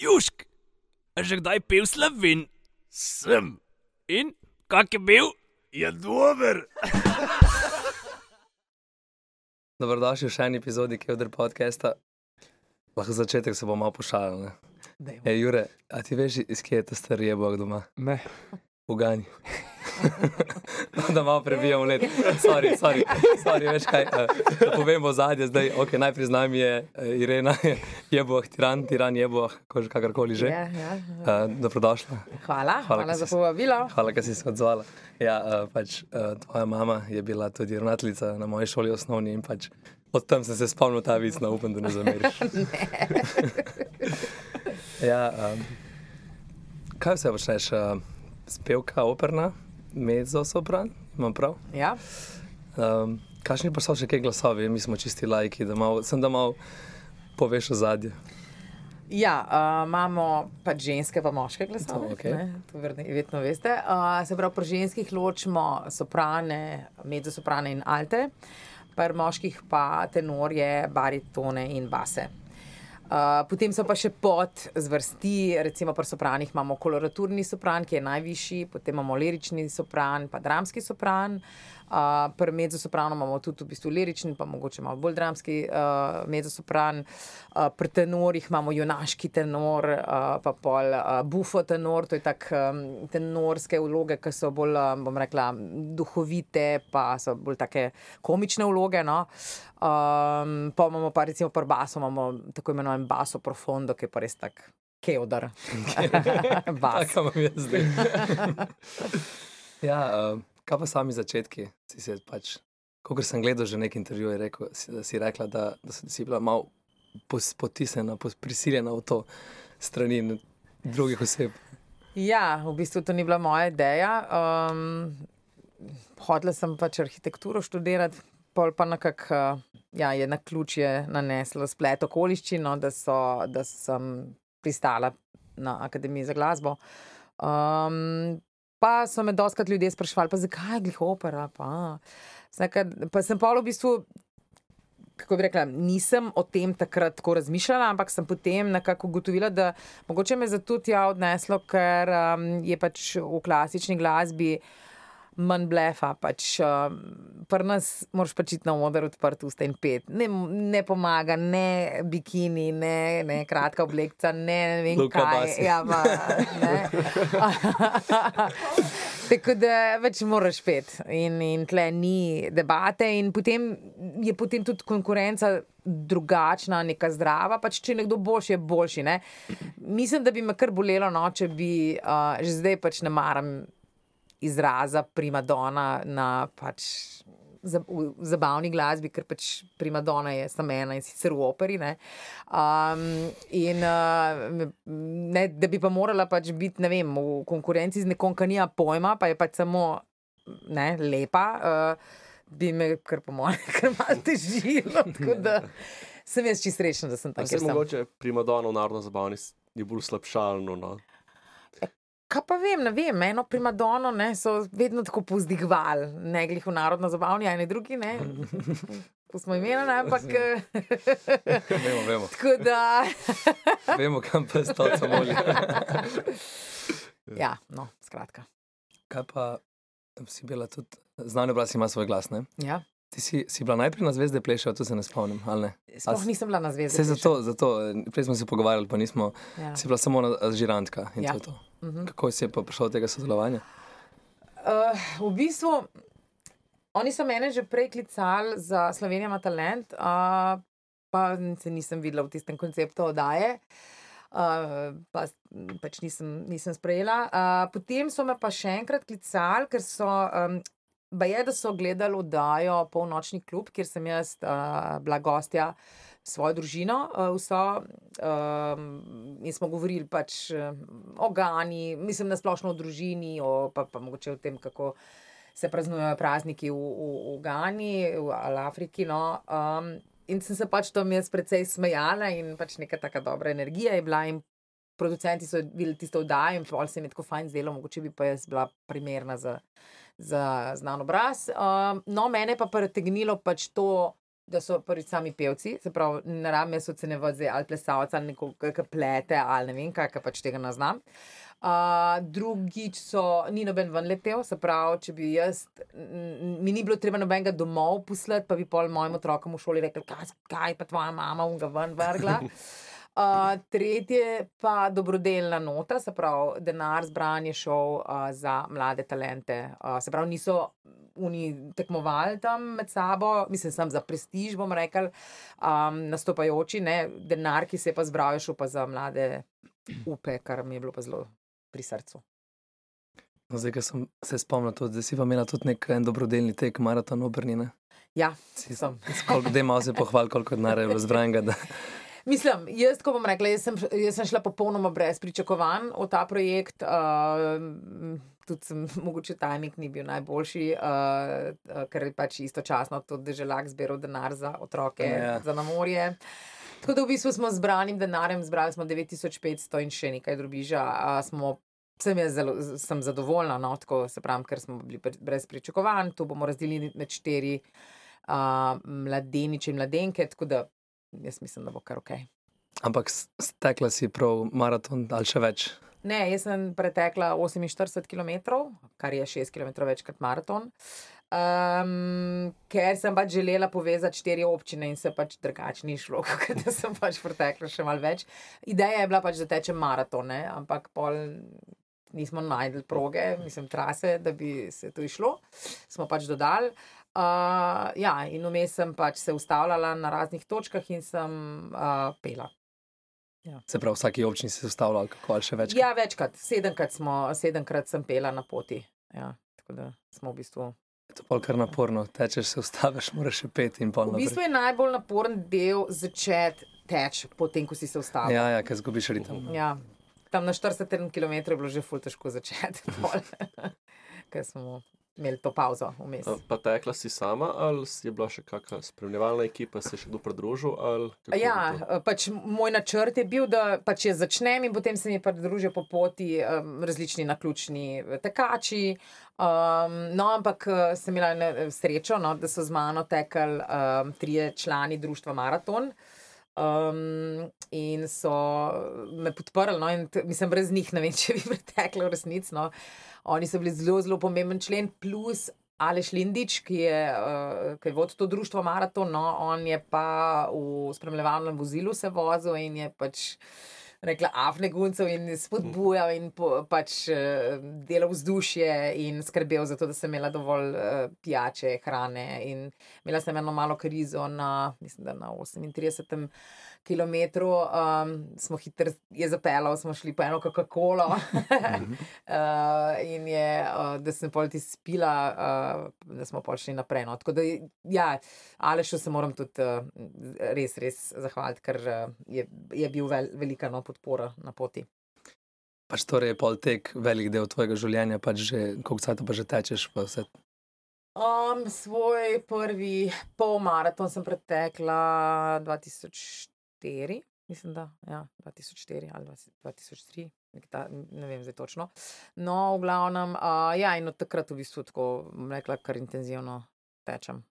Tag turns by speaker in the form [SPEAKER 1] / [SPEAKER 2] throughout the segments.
[SPEAKER 1] Južk, a že kdaj pil slovin? Sem. In kak je bil? Je dober.
[SPEAKER 2] Dobrodošli v še eni epizodi Kevdr podcasta. Lahko začetek se bo malo pošalil. ne? E, Jure, a ti veš, iz kje je ta star jebok doma?
[SPEAKER 3] Ne.
[SPEAKER 2] V Gani. No, da malo prebijamo let. Sorry, sorry, sorry, veš kaj. Uh, da povemo zadnje, zdaj, ok, najprej z nami je uh, Irena, jeboh, tiran, tiran, jeboh, kakorkoli že.
[SPEAKER 4] Ja, ja.
[SPEAKER 2] Uh, dobrodošla.
[SPEAKER 4] Hvala,
[SPEAKER 2] Hvala,
[SPEAKER 4] hvala, za povabilo.
[SPEAKER 2] Hvala, da si se odzvala. Ja, uh, pač, uh, tvoja mama je bila tudi ravnateljica na moji šoli osnovni in pač od tam sem se spomnil ta vic, no upam, da ne zameriš. ja, um, kaj vse počneš? Uh, spevka, operna, mezzo sopran, imam prav.
[SPEAKER 4] Ja.
[SPEAKER 2] Um, Kakšni pa so še kaj glasovi, mi smo čisti lajki, da malo, sem da malo poveš o zadnje.
[SPEAKER 4] Ja, uh, imamo pač ženske, pa moške glasove.
[SPEAKER 2] To,
[SPEAKER 4] ne, To verjetno vedno veste. Uh, se pravi, pri ženskih ločimo soprane, mezzosoprane in alte, pri moških pa tenorje, baritone in base. Uh, potem so pa še pod zvrsti, recimo pri sopranih imamo koloraturni sopran, ki je najvišji, potem imamo lirični sopran, pa dramski sopran. Uh, pri mezzosopranu imamo tudi v bistvu lirični, pa mogoče malo bolj dramski uh, mezzosopran. Uh, pri tenorjih imamo junaški tenor, uh, pa pol uh, bufo tenor, to je tak um, tenorske vloge, ki so bolj, um, bom rekla, duhovite, pa so bolj take komične vloge. No? Um, pa imamo pa recimo pri basu, imamo tako imenovan baso profondo, ki je pa res tak keodar. Bas.
[SPEAKER 2] Tako imam jaz zdaj. ja, um, kaj pa sami začetki? Si se pač, kot sem gledal že nek intervju, je rekel, si, da si rekla, da, da si- bila malo pos- potisnjena, pos- prisiljena v to strani n- drugih oseb.
[SPEAKER 4] Ja, v bistvu to ni bila moja ideja. Um, hodila sem pač arhitekturo študirati, pol pa nekako uh, ja, je na ključje naneslo splet okoliščin, no, da, so, da sem pristala na Akademiji za glasbo. Um, pa so me doskrat ljudje sprašvali, pa zakaj je glih opera. Pa, Znaka, pa sem pa v bistvu. Kako bi rekla, nisem o tem takrat tako razmišljala, ampak sem potem nekako ugotovila, da mogoče me zato tja odneslo, ker um, je pač v klasični glasbi manj blefa. Pač, um, Pri nas moraš pač iti na oder odprt usta in pet. Ne, ne pomaga, ne bikini, ne, ne kratka oblekca, ne, ne vem
[SPEAKER 2] Luka
[SPEAKER 4] kaj.
[SPEAKER 2] Basi.
[SPEAKER 4] Ja, pa, ne. Tako da več moraš pet in, in tle ni debate, in potem je potem tudi konkurenca drugačna, neka zdrava. Pač, če nekdo boljši, je boljši. Ne? Mislim, da bi me kar bolelo, no, če bi uh, že zdaj pač ne maram izraza primadona na pač. zabavni glasbi, ker pač primadona je samo ena in sicer v operi. Ne? Um, in uh, ne, da bi pa morala pač biti ne vem, v konkurenci z nekom, ki nima pojma, pa je pač samo ne, lepa, uh, bi me kar po mojem, kar malo težilo. Tako da sem jaz čisto srečna, da sem tam,
[SPEAKER 3] Se
[SPEAKER 4] kjer sem.
[SPEAKER 3] mogoče primadona v narodno zabavni je bolj slabšalno. No?
[SPEAKER 4] Kaj pa vem, ne vem, eno primadono ne, so vedno tako povzdigovali, ne glih v narodno zabavni, a ne drugi, ne. Ko smo imeli, ne, ampak. eh,
[SPEAKER 2] Vemo, vemo,
[SPEAKER 4] Tako da.
[SPEAKER 2] vemo kam pa stavca moli.
[SPEAKER 4] Ja, no, skratka.
[SPEAKER 2] Kaj pa si bila tudi, znani obraz ima svoj glas, ne?
[SPEAKER 4] Ja.
[SPEAKER 2] Ti si, si bila najprej na zvezde plešala, to se ne spomnim, ali ne?
[SPEAKER 4] Sploh nisem bila na zvezdi.
[SPEAKER 2] Vse zato, zato, eh, prej smo se pogovarjali, pa nismo,
[SPEAKER 4] Ja.
[SPEAKER 2] si bila samo na žirantka in
[SPEAKER 4] Ja.
[SPEAKER 2] to je to.
[SPEAKER 4] Mhm.
[SPEAKER 2] Kako si je pa prišlo do tega sodelovanja?
[SPEAKER 4] Uh, v bistvu, oni so mene že prej klicali za Slovenijo ima talent, uh, pa se nisem videla v tistem konceptu oddaje. Uh, pa pač nisem, nisem sprejela. Uh, potem so me pa še enkrat klicali, ker so. Um, Ba je, da so gledali oddajo Polnočni klub, kjer sem jaz uh, bila gostja svojo družino. Uh, vso, um, in smo govorili pač um, o Gani, mislim, na splošno o družini, o, pa, pa mogoče o tem, kako se praznujejo prazniki v, v, v Gani, v Afriki. No. Um, in sem se pač tam jaz precej smejala in pač neka taka dobra energija je bila. Producenti so videli tisto oddajo in pol se mi je tako fajn zdelo, mogoče bi pa jaz bila primerna za, za znan obraz. Um, no, mene pa pretegnilo pač to da so prvi sami pevci, se pravi, ne rabim jaz ocenjevati zdaj ali plesalca, ali nekoga, ki plete, ali ne vem, kaj pač tega ne znam. Uh, drugič so, ni noben ven letel, se pravi, če bi jaz, mi ni bilo treba nobenega domov poslati, pa bi pol mojim otrokom v šoli rekel, kaj, pa tvoja mama unga ven vrgla. Uh, tretje pa dobrodelna nota, se pravi, denar zbran je šel uh, za mlade talente. Uh, se pravi, niso oni tekmovali tam med sabo, mislim, sem za prestiž, bom rekel, um, nastopajoči, ne, denar, ki se je pa zbral, je šel pa za mlade upe, kar mi je bilo pa zelo pri srcu.
[SPEAKER 2] No, zdaj, ko sem se spomnil, tudi, da si pa imela tudi nek en dobrodelni tek, maraton obrnjene.
[SPEAKER 4] Ja,
[SPEAKER 2] Si
[SPEAKER 4] sem.
[SPEAKER 2] Koliko da malo se pohval, koliko denarja je bilo zbranega. Da...
[SPEAKER 4] Mislim, jaz, ko bom rekla, jaz sem, jaz sem šla popolnoma brez pričakovanj v ta projekt. Uh, tudi sem, mogoče tajnik ni bil najboljši, uh, ker je pač istočasno tudi državljak zbiral denar za otroke,
[SPEAKER 2] Ja.
[SPEAKER 4] za namorje. Tako da v bistvu smo zbranim denarjem, zbrali smo 9500 in še nekaj drobiža. Uh, smo, sem, jaz zelo, sem zadovoljna, no, tako se pravi, ker smo bili brez pričakovanj. To bomo razdelili med štiri uh, mladeniče in mladenke, tako da jaz mislim, da bo kar ok.
[SPEAKER 2] Ampak stekla si prav maraton ali še več.
[SPEAKER 4] Ne, jaz sem pretekla 48 km, kar je 6 km več kot maraton. Um, ker sem pač želela povezati štiri občine in se pač drugače ni šlo, kot da sem pač pretekla še malo več. Ideja je bila pač, da tečem maratone, ampak pol nismo najdel proge, mislim, trase, da bi se to išlo. Smo pač dodali. Uh, ja, in vmes sem pač se ustavljala na raznih točkah in sem uh, pela.
[SPEAKER 2] Se pravi, v vsaki občini se ustavljal, ali kako ali še več.
[SPEAKER 4] Ja, večkrat, sedemkrat, smo, sedemkrat sem pela na poti. Ja, tako da smo v bistvu.
[SPEAKER 2] To je kar naporno. Tečeš, se ustaviš, moraš še pet in pol
[SPEAKER 4] V bistvu je najbolj naporen del začeti teči, potem ko si se ustavil.
[SPEAKER 2] Ja, ja, ker zgubiš ritem.
[SPEAKER 4] Ja. Tam na 40 km je bilo že ful težko začeti, ker smo imeli to pauzo vmes.
[SPEAKER 3] Pa tekla si sama, ali si je bila še kakšna spremljevalna ekipa, se je še kdo pridružil?
[SPEAKER 4] Ja, pač moj načrt je bil, da pač jaz začnem in potem se mi pridružijo po poti um, različni naključni tekači. Um, no, ampak eh, sem imela ne- srečo, no, da so z mano tekli um, trije člani društva Maraton. Um, in so me podprli, no, in mislim, brez njih ne vem, če bi preteklo v resnici. No. Oni so bili zelo, zelo pomemben člen, plus Aleš Lindič, ki je, uh, je vodil to društvo Maraton, no, on je pa v spremljevalnem vozilu se vozil in je pač. Rekla afne guncev in spodbujal in po, pač eh, delal vzdušje in skrbel za to, da sem imela dovolj uh, pijače, hrane. In imela sem eno malo krizo na, mislim, na 38 km, um, smo hitro je zapeljal, smo šli po eno Coca-Colo. uh, in je, uh, da sem pol ti spila, uh, da smo pol šli naprej. No. Tako da, ja, Alešu se moram tudi uh, res, res zahvaliti, ker uh, je, je bil vel, velika no, podpora na poti.
[SPEAKER 2] Pač torej je pol tek velik del tvojega življenja, pač že koliko cajt pa že tečeš. Pa vse.
[SPEAKER 4] Um, svoj prvi polmaraton sem pretekla 2004, mislim, da ja, 2004 ali 20- 2003, nek ta, ne vem zdaj točno. No, v glavnem, uh, ja, in od takrat v bistvu tako, rekla, kar intenzivno tečem.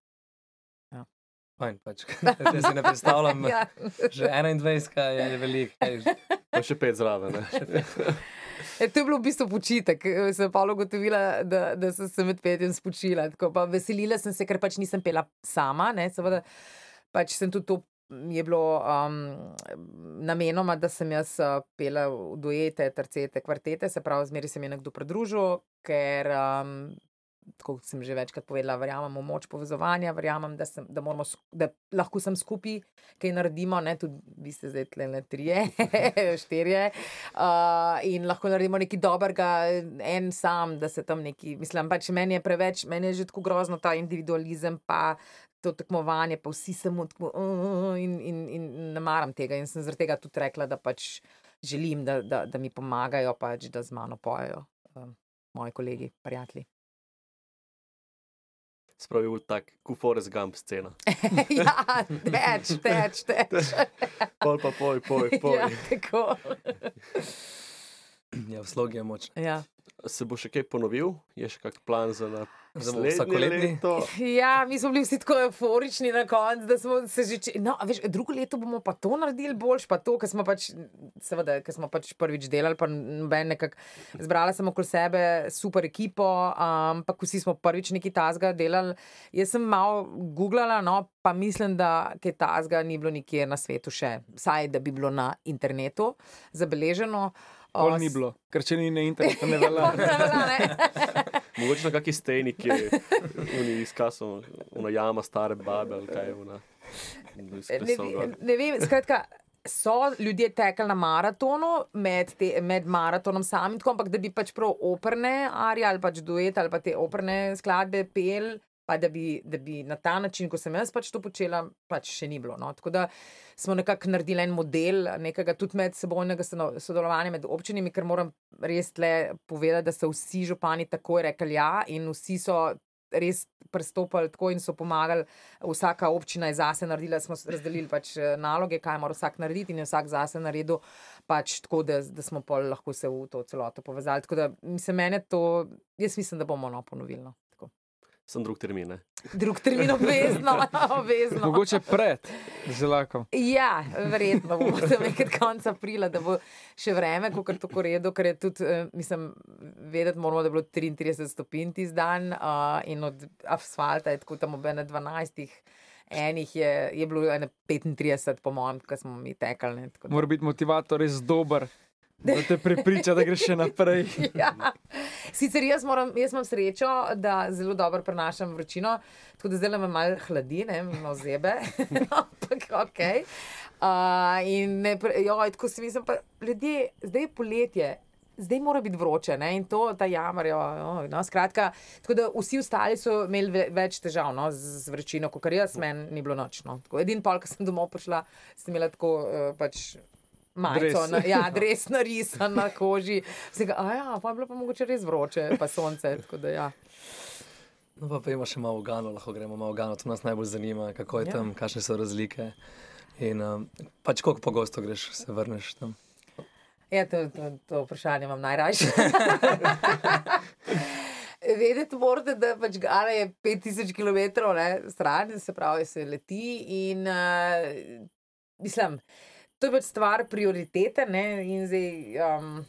[SPEAKER 2] Fajn, pač. Jaz si ne predstavljam.
[SPEAKER 4] ja.
[SPEAKER 2] Že 21 je veliko.
[SPEAKER 3] Pa še pet zraven. ne?
[SPEAKER 4] E, to je bilo v bistvu počitek. eh, Sem pa ugotovila, da, da sem se med petjem spočila. Tako, pa veselila sem se, ker pač nisem pela sama. Ne, seveda, pač sem tudi to. Je bilo um, namenoma, da sem jaz uh, pela duete, tercete, kvartete, se pravi, zmeri se mi je nekdo pridružil, ker, um, kot sem že večkrat povedala, verjamem v moč povezovanja, verjamem, da, sem, da, moramo, da lahko sem skupaj kaj naredimo, ne, tudi vi ste zdaj tle le trije, štirje, uh, in lahko naredimo nekaj dobrega, en sam, da se tam neki, mislim, pač meni je preveč, meni je že tako grozno ta individualizem, pa to tekmovanje, pa vsi samo tako, uh, in, in, in ne maram tega. In sem zaradi tega tudi rekla, da pač želim, da, da, da mi pomagajo, pač, da z mano pojejo um, moji kolegi, prijatelji.
[SPEAKER 3] Spravi v tak kufores gump scena.
[SPEAKER 4] ja, teč, teč, teč.
[SPEAKER 3] Pol pa poj, poj, poj.
[SPEAKER 4] ja, tako.
[SPEAKER 2] Ja, v slogi je moč.
[SPEAKER 4] Ja.
[SPEAKER 3] Se bo še kaj ponovil? Je še kak plan za na... Leto.
[SPEAKER 4] Ja, mi smo bili vsi tako euforični na koncu, da smo se že. če- No, a veš, drugo leto bomo pa to naredili boljš, pa to, ker smo pač, seveda, ker smo pač prvič delali, pa noben nekako zbrala sem okoli sebe super ekipo, ampak vsi smo prvič neki tasga delali. Jaz sem malo googlala, no, pa mislim, da kaj tasga ni bilo nikjer na svetu še, vsaj da bi bilo na internetu zabeleženo.
[SPEAKER 5] Pol ni bilo, ker če ni na internetu, ne
[SPEAKER 4] Ja,
[SPEAKER 5] velja.
[SPEAKER 3] Mogoče na kakšni steni, ki je uni izkasal, una jama stare babe ali kaj je ona.
[SPEAKER 4] ne, ne vem, skratka. So ljudje tekli na maratonu, med, te, med maratonom samim, tako, ampak da bi pač prav operne arije ali pač duet ali pa te operne skladbe pel, pa da bi, da bi na ta način, ko sem jaz pač to počela, pač še ni bilo. No. Tako da smo nekako naredili en model nekega tudi med sebojnega sono- sodelovanja med občinami, ker moram res tle povedati, da so vsi župani takoj rekli ja in vsi so res pristopili tako in so pomagali. Vsaka občina je zase naredila, smo razdelili pač eh, naloge, kaj mora vsak narediti, in je vsak zase naredil, pač tako, da, da smo pol lahko se v to celoto povezali. Tako da se meni to, jaz mislim, da bomo no ponovili.
[SPEAKER 3] Sem drug termin. ne.
[SPEAKER 4] Drug termin obvezno, obvezno.
[SPEAKER 5] Mogoče pred zelakom.
[SPEAKER 4] Ja, verjetno bomo tam nekaj konca aprila, da bo še vreme, kot je tako redo, ker je tudi, eh, mislim, vedeti moramo, da je bilo 33 stopinj tisti dan uh, in od asfalta je tako tam ob ene 12. Enih je, je bilo ene 35, po mojem, ko smo mi tekali. ne, tako da-
[SPEAKER 5] Mora biti motivator res dober, da te prepriča, da greš še naprej.
[SPEAKER 4] Ja. Sicer jaz, moram, jaz imam srečo, da zelo dobro prenašam vročino, tako da zdaj me malo hladi, ne imamo zebe, ampak ok. Uh, in ne, joj, tako si mislim, pa ljudje, zdaj je poletje. Zdaj mora biti vroče ne? in to, ta jamar. Jo, jo, no, skratka, da vsi ostali so imeli ve- več težav no, z, z vročino, kot jaz, meni ni bilo noč. No. Tako, Edini pol, ko sem domov prišla, sem imela tako uh, pač. Majico,
[SPEAKER 5] Dres.
[SPEAKER 4] na, ja, res narisan na koži. Vsega, a ja, pa je bilo pa mogoče res vroče, pa sonce. Da, ja.
[SPEAKER 2] No, pa pojmo še malo Gano, lahko gremo malo Gano, to nas najbolj zanima, kako je
[SPEAKER 4] Ja.
[SPEAKER 2] tam, kakšne so razlike. In um, pač koliko pogosto greš, se vrneš tam.
[SPEAKER 4] Ja, to, to, to vprašanje imam najrajše. Vedeti morate, da pač Gana je 5000 km ne, stran, se pravi, se leti. In, uh, mislim, to je pač stvar prioritete. Ne, in zdaj, um,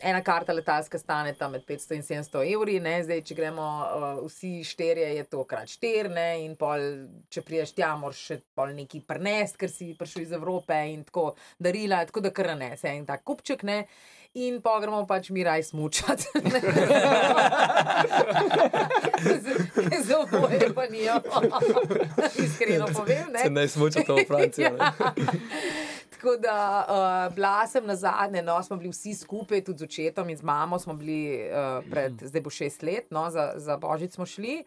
[SPEAKER 4] ena karta letalska stane tam med 500 in 700 evri, ne, zdaj, če gremo uh, vsi štirje, je to krat štirne. In pol, če priješ tja, moraš še pol neki prnest, ker si prišel iz Evrope in tako darila, tako da kar ne, se en tak kupček. Ne, In pa gremo pač mi raj smučati. Zelo boje pa nijo. Iskreno povem. Ne?
[SPEAKER 2] Se ne smuča to v Francijo.
[SPEAKER 4] Ja. Tako da uh, bila sem na zadnje, no, smo bili vsi skupaj, tudi z očetom in z mamo smo bili uh, pred, zdaj bo šest let, no, za, za božič smo šli.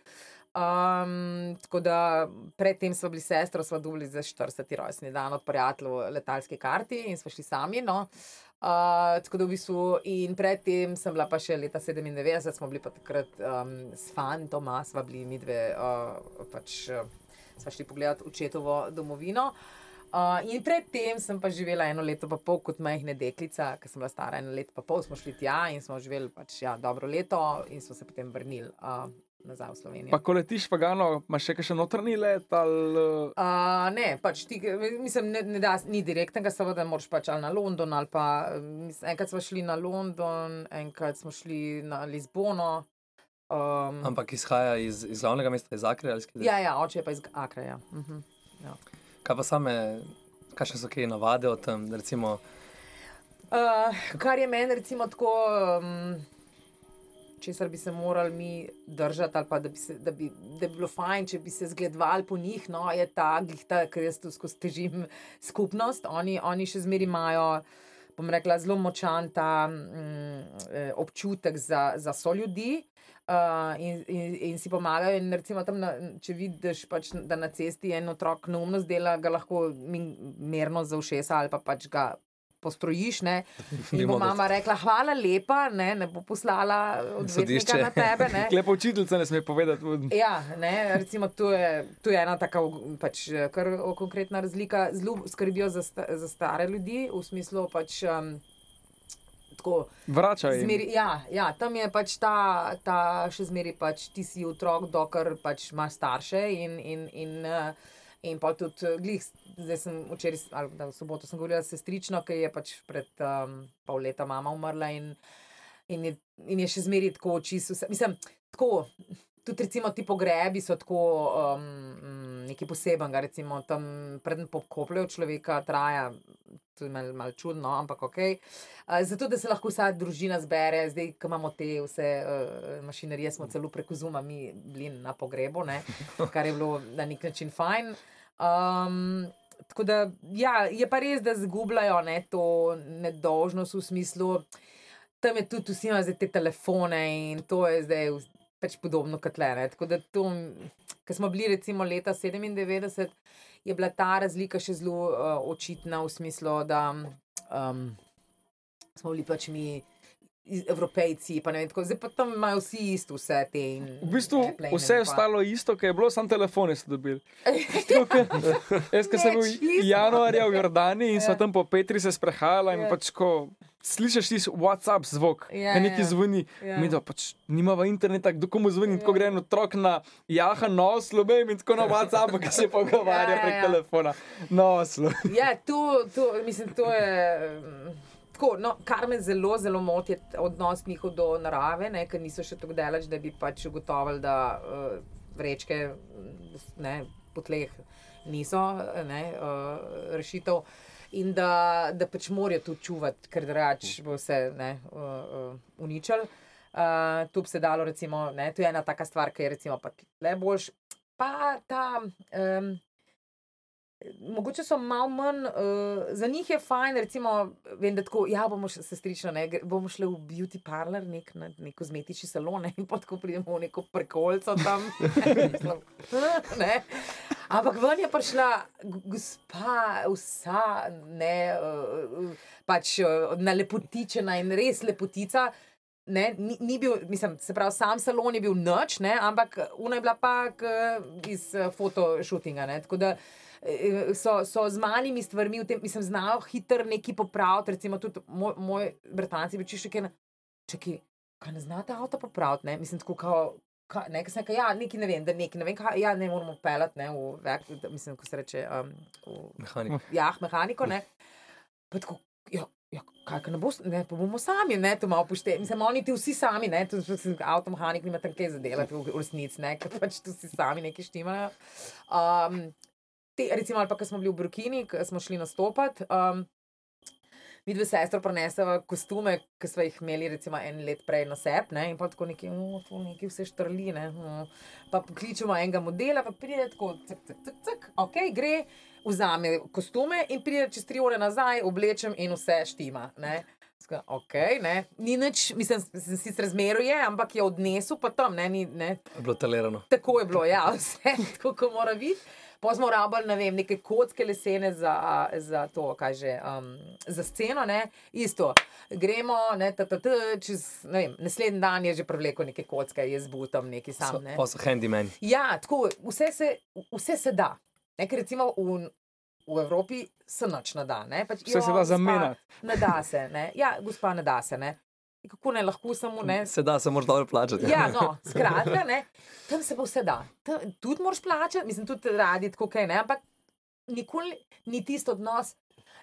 [SPEAKER 4] Um, tako da predtem smo bili sestro, smo dobili za 40. rojstni dan od prijateljev letalske karti in smo šli sami. No. Uh, tako da v bistvu, in predtem sem bila pa še leta 97, smo bili pa takrat um, s fantoma, sva bili mi dve, uh, pač uh, sva šli pogledat očetovo domovino. Uh, in predtem sem pa živela eno leto pa pol kot majhna deklica, ker sem bila stara eno leto pa pol, smo šli tja in smo živeli pač ja, dobro leto in smo se potem vrnili uh, nazaj v Slovenijo.
[SPEAKER 5] Pa ko letiš v Gano, imaš še kakšen notranji let ali uh,
[SPEAKER 4] Uh, ne, pač ti, mislim, ne, ne da, ni direktnega, seveda moraš pač ali na London ali pa mislim, enkrat smo šli na London, enkrat smo šli na Lizbono. Um,
[SPEAKER 2] Ampak izhaja iz, iz glavnega mesta, iz Akre ali skaj.
[SPEAKER 4] ja, ja, oče je pa iz Akreja. Uh -huh.
[SPEAKER 2] Kaj pa same, kakšne so kaj navade o tem, recimo,
[SPEAKER 4] Uh, kar je meni, tako, um, česar bi se morali mi držati, ali pa da bi, se, da, bi, da bi bilo fajn, če bi se zgledovali po njih, no, je ta glihta, ker jaz tu skozi težim skupnost. Oni, oni še zmeraj imajo, bom rekla, zelo močan ta mm, eh, občutek za, za so ljudi. Uh, in, in, in si pomagajo. In recimo, tam na, če vidiš, pač, da na cesti en otrok neumnost dela, ga lahko mi- merno za ušesa ali pa pač ga postrojiš. Ne? In bo mama rekla, hvala lepa, ne, ne bo poslala odvetnika na tebe. Ne?
[SPEAKER 5] klepa učiteljica ne sme povedati.
[SPEAKER 4] Ja, ne, recimo, to je, to je ena taka pač, kar, o, konkretna razlika. Zelo skrbijo za, sta, za stare ljudi, v smislu pač. Um, tako.
[SPEAKER 5] Vračajo jim.
[SPEAKER 4] Zmeri, ja, ja, tam je pač ta, ta še zmeri, pač ti si otrok, dokler pač imaš starše. In, in, in, eh, in pa tudi, eh, glih, zdaj sem včeraj, ali da v soboto sem govorila s sestrično, ki je pač pred um, pol leta mama umrla in, in, je, in je še zmeri tako čisto. Mislim, tako. Tudi recimo ti pogrebi so tako um, nekaj posebenega, recimo tam preden pokopljajo človeka, traja, je malo mal čudno, ampak ok. Uh, zato, da se lahko vsa družina zbere, zdaj, ko imamo te vse uh, mašinerije, smo celo preko zuma, mi bili na pogrebu, ne, kar je bilo na nek način fajn. Um, tako da, ja, je pa res, da zgubljajo ne, to nedožnost v smislu, tam je tudi vsi imajo zdaj te telefone in to je zdaj pač podobno kot le. ne. Tako da to, ko smo bili recimo leta 97, je bila ta razlika še zelo uh, očitna v smislu, da um, smo bili pač mi. Evropejci, pa ne vem, tako, zdaj pa tam imajo vsi isto, vse te. In,
[SPEAKER 5] V bistvu vse je ostalo isto, kaj je bilo, samo telefone so dobili. Tako ke- Jaz, ki sem bil januarja v Jordani in
[SPEAKER 4] Ja.
[SPEAKER 5] tam po Petri se sprehajala in
[SPEAKER 4] Ja.
[SPEAKER 5] pač ko slišiš ti WhatsApp zvok,
[SPEAKER 4] Ja,
[SPEAKER 5] ja, neki
[SPEAKER 4] ja.
[SPEAKER 5] zvoni.
[SPEAKER 4] Ja.
[SPEAKER 5] Mi da pač nimava interneta, kdo komu zvoni, tako
[SPEAKER 4] Ja.
[SPEAKER 5] gre en otrok na jaha noslo, in tako na WhatsApp, ki se pogovarja
[SPEAKER 4] Ja,
[SPEAKER 5] prek
[SPEAKER 4] ja.
[SPEAKER 5] telefona. Noslo.
[SPEAKER 4] Ja, to, to, mislim, to je. Tako, no, kar me zelo, zelo moti, je odnos njihov do narave, ne, ker niso še tako daleč, da bi pač ugotovili, da uh, vrečke ne, po tleh niso ne, uh, rešitev. In da, da pač morajo tu čuvati, ker drugače bo vse ne, uh, uh, uničili. Uh, tu bi se dalo, recimo, ne, to je ena taka stvar, ki je recimo pa le boljš. Pa ta. Um, Mogoče so malo manj, uh, za njih je fajn, recimo, vem, da tako, ja, bomo še sestrično, ne, gre- bomo šli v beauty parlor, nek, na nek kozmetični salon ne, in tako pridemo v neko prekolco tam. Ne. Ampak ven je prišla gospa, vsa, ne, uh, pač uh, nalepotičena in res lepotica. Ne, ni, ni bil, mislim, se pravi, sam salon je bil noč, ne, ampak una je bila pa k, iz uh, fotoshootinga. Ne, eh, so, so z malimi stvarmi, v tem, mislim, znajo hitro nekaj popraviti. Recimo, tudi moj, moj bratranci bi čišče kaj, kaj ne znate avto popraviti, ne, mislim, tako kao. Ka, ne, kaj, ja, nekaj ne vem, da nekaj ne vem, kaj, ja, ne moramo pelati, ne, v, vek, mislim, ko se reče, um, v,
[SPEAKER 2] Mehanik.
[SPEAKER 4] jah, mehaniko. Ne. Pa tako, ja, ja, kaj, ka ne, bo, ne, pa bomo sami, ne, to malo pošteni. Mislim, oni ti vsi sami, ne, tu avtomehanik nima tam kaj zadelati v, v resnici, ne, ker pač tu si sami nekaj štimajo. Um, te, recimo, ali pa, ko smo bili v Burkini, ko smo šli nastopati. Um, Mi dve sestre preneseva kostume, ki smo jih imeli, recimo, en let prej na sep, ne? in pa tako neki, no, to neki vse štrline. Mm. Pa pokličemo enega modela, pa pride tako, cek, cek, cek, cek, ok, gre, vzame kostume in pride čez tri ure nazaj, oblečem in vse štima. Ne? Ska, ok, ne, ni nič, mislim, sem sicer zmeru je, ampak je odnesel pa tam, ne, ni, ne,
[SPEAKER 2] Je bilo talerano.
[SPEAKER 4] Tako je bilo, ja, vse tako, kot mora biti. Pa smo rabili, ne vem, neke kocke lesene za, za to, kaj že, um, za sceno, ne, isto. Gremo, ne, ta, ta, ta, čez, ne vem, naslednji dan je že prevlekel neke kocke, jaz butam neki sam, ne.
[SPEAKER 2] pa so handyman.
[SPEAKER 4] Ja, tako, vse se, vse se da. Ne, ker recimo v, v Evropi se noč ne da. Ne, pač,
[SPEAKER 5] Vse se da
[SPEAKER 4] gospa,
[SPEAKER 5] zamenjati.
[SPEAKER 4] Ne da se, ne. Ja, gospa, ne da se, ne. Kako ne lahko samo, ne,
[SPEAKER 2] Se da, se moraš dobro plačati.
[SPEAKER 4] Ja, no, skratka, ne, tam se pa vse da. Tam, tudi moraš plačati, mislim, tudi radi tako kaj ne, ampak nikoli ni tisto odnos.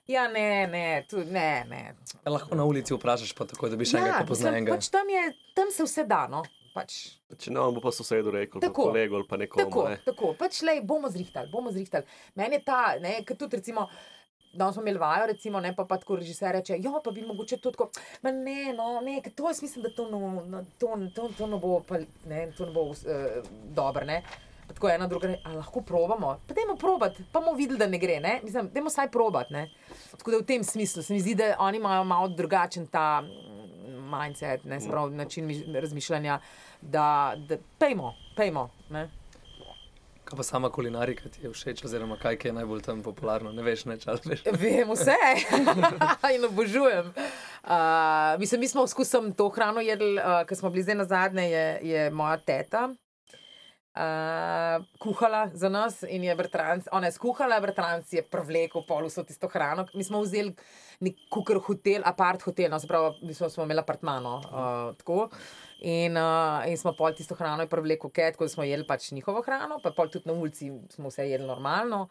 [SPEAKER 4] Ja, ne, ne, tu, ne, ne.
[SPEAKER 2] Lahko na ulici vprašaš, pa tako, da bi še
[SPEAKER 4] Ja,
[SPEAKER 2] enega pozna
[SPEAKER 4] mislim,
[SPEAKER 2] enega.
[SPEAKER 4] pač tam, je, tam se vse da. No. Pač,
[SPEAKER 3] Če ne, on bo pa sosedu rekel,
[SPEAKER 4] Tako.
[SPEAKER 3] kolegu ali pa nekomu.
[SPEAKER 4] tako,
[SPEAKER 3] Ne.
[SPEAKER 4] tako, pač le bomo zrihtali, bomo zrihtali. Meni je ta, ne, ker tudi recimo. Danes smo imeli vajo, recimo, ne, pa, pa tako režiser reče, jo, pa bi mogoče to tako, ma ne, no, ne, to jaz mislim, da to, no, no, to, to, to ne bo, pa, ne, to ne bo uh, dobro, ne. Pa Tako ena druga, a lahko probamo. Pa dajmo probati, pa bomo videli, da ne gre, ne. Mislim, dajmo vsaj probati, ne. Tako da v tem smislu se mi zdi, da oni imajo malo drugačen ta mm, mindset, ne, se pravi, način mi- razmišljanja, da, da pejmo, pejmo, ne.
[SPEAKER 2] Kaj pa sama kulinarika ti je všeč, oziroma kaj je najbolj tam popularno, ne veš, ne čas veš.
[SPEAKER 4] Vem vse in obožujem. Uh, mislim, mi smo skusili to hrano jedli, uh, ker smo bili zdaj na zadnje, je, je moja teta. Uh, kuhala za nas in je bratranc, ona je skuhala, bratranc je prevlekel pol vso tisto hrano. Mi smo vzeli nek kukar hotel, apart hotel, no, se pravi, mi smo, smo imeli apartmano. Uh, tako. In, uh, in smo pol tisto hrano prevlekel ket, tako da smo jedli pač njihovo hrano, pa pol tudi na ulici smo vse jedli normalno.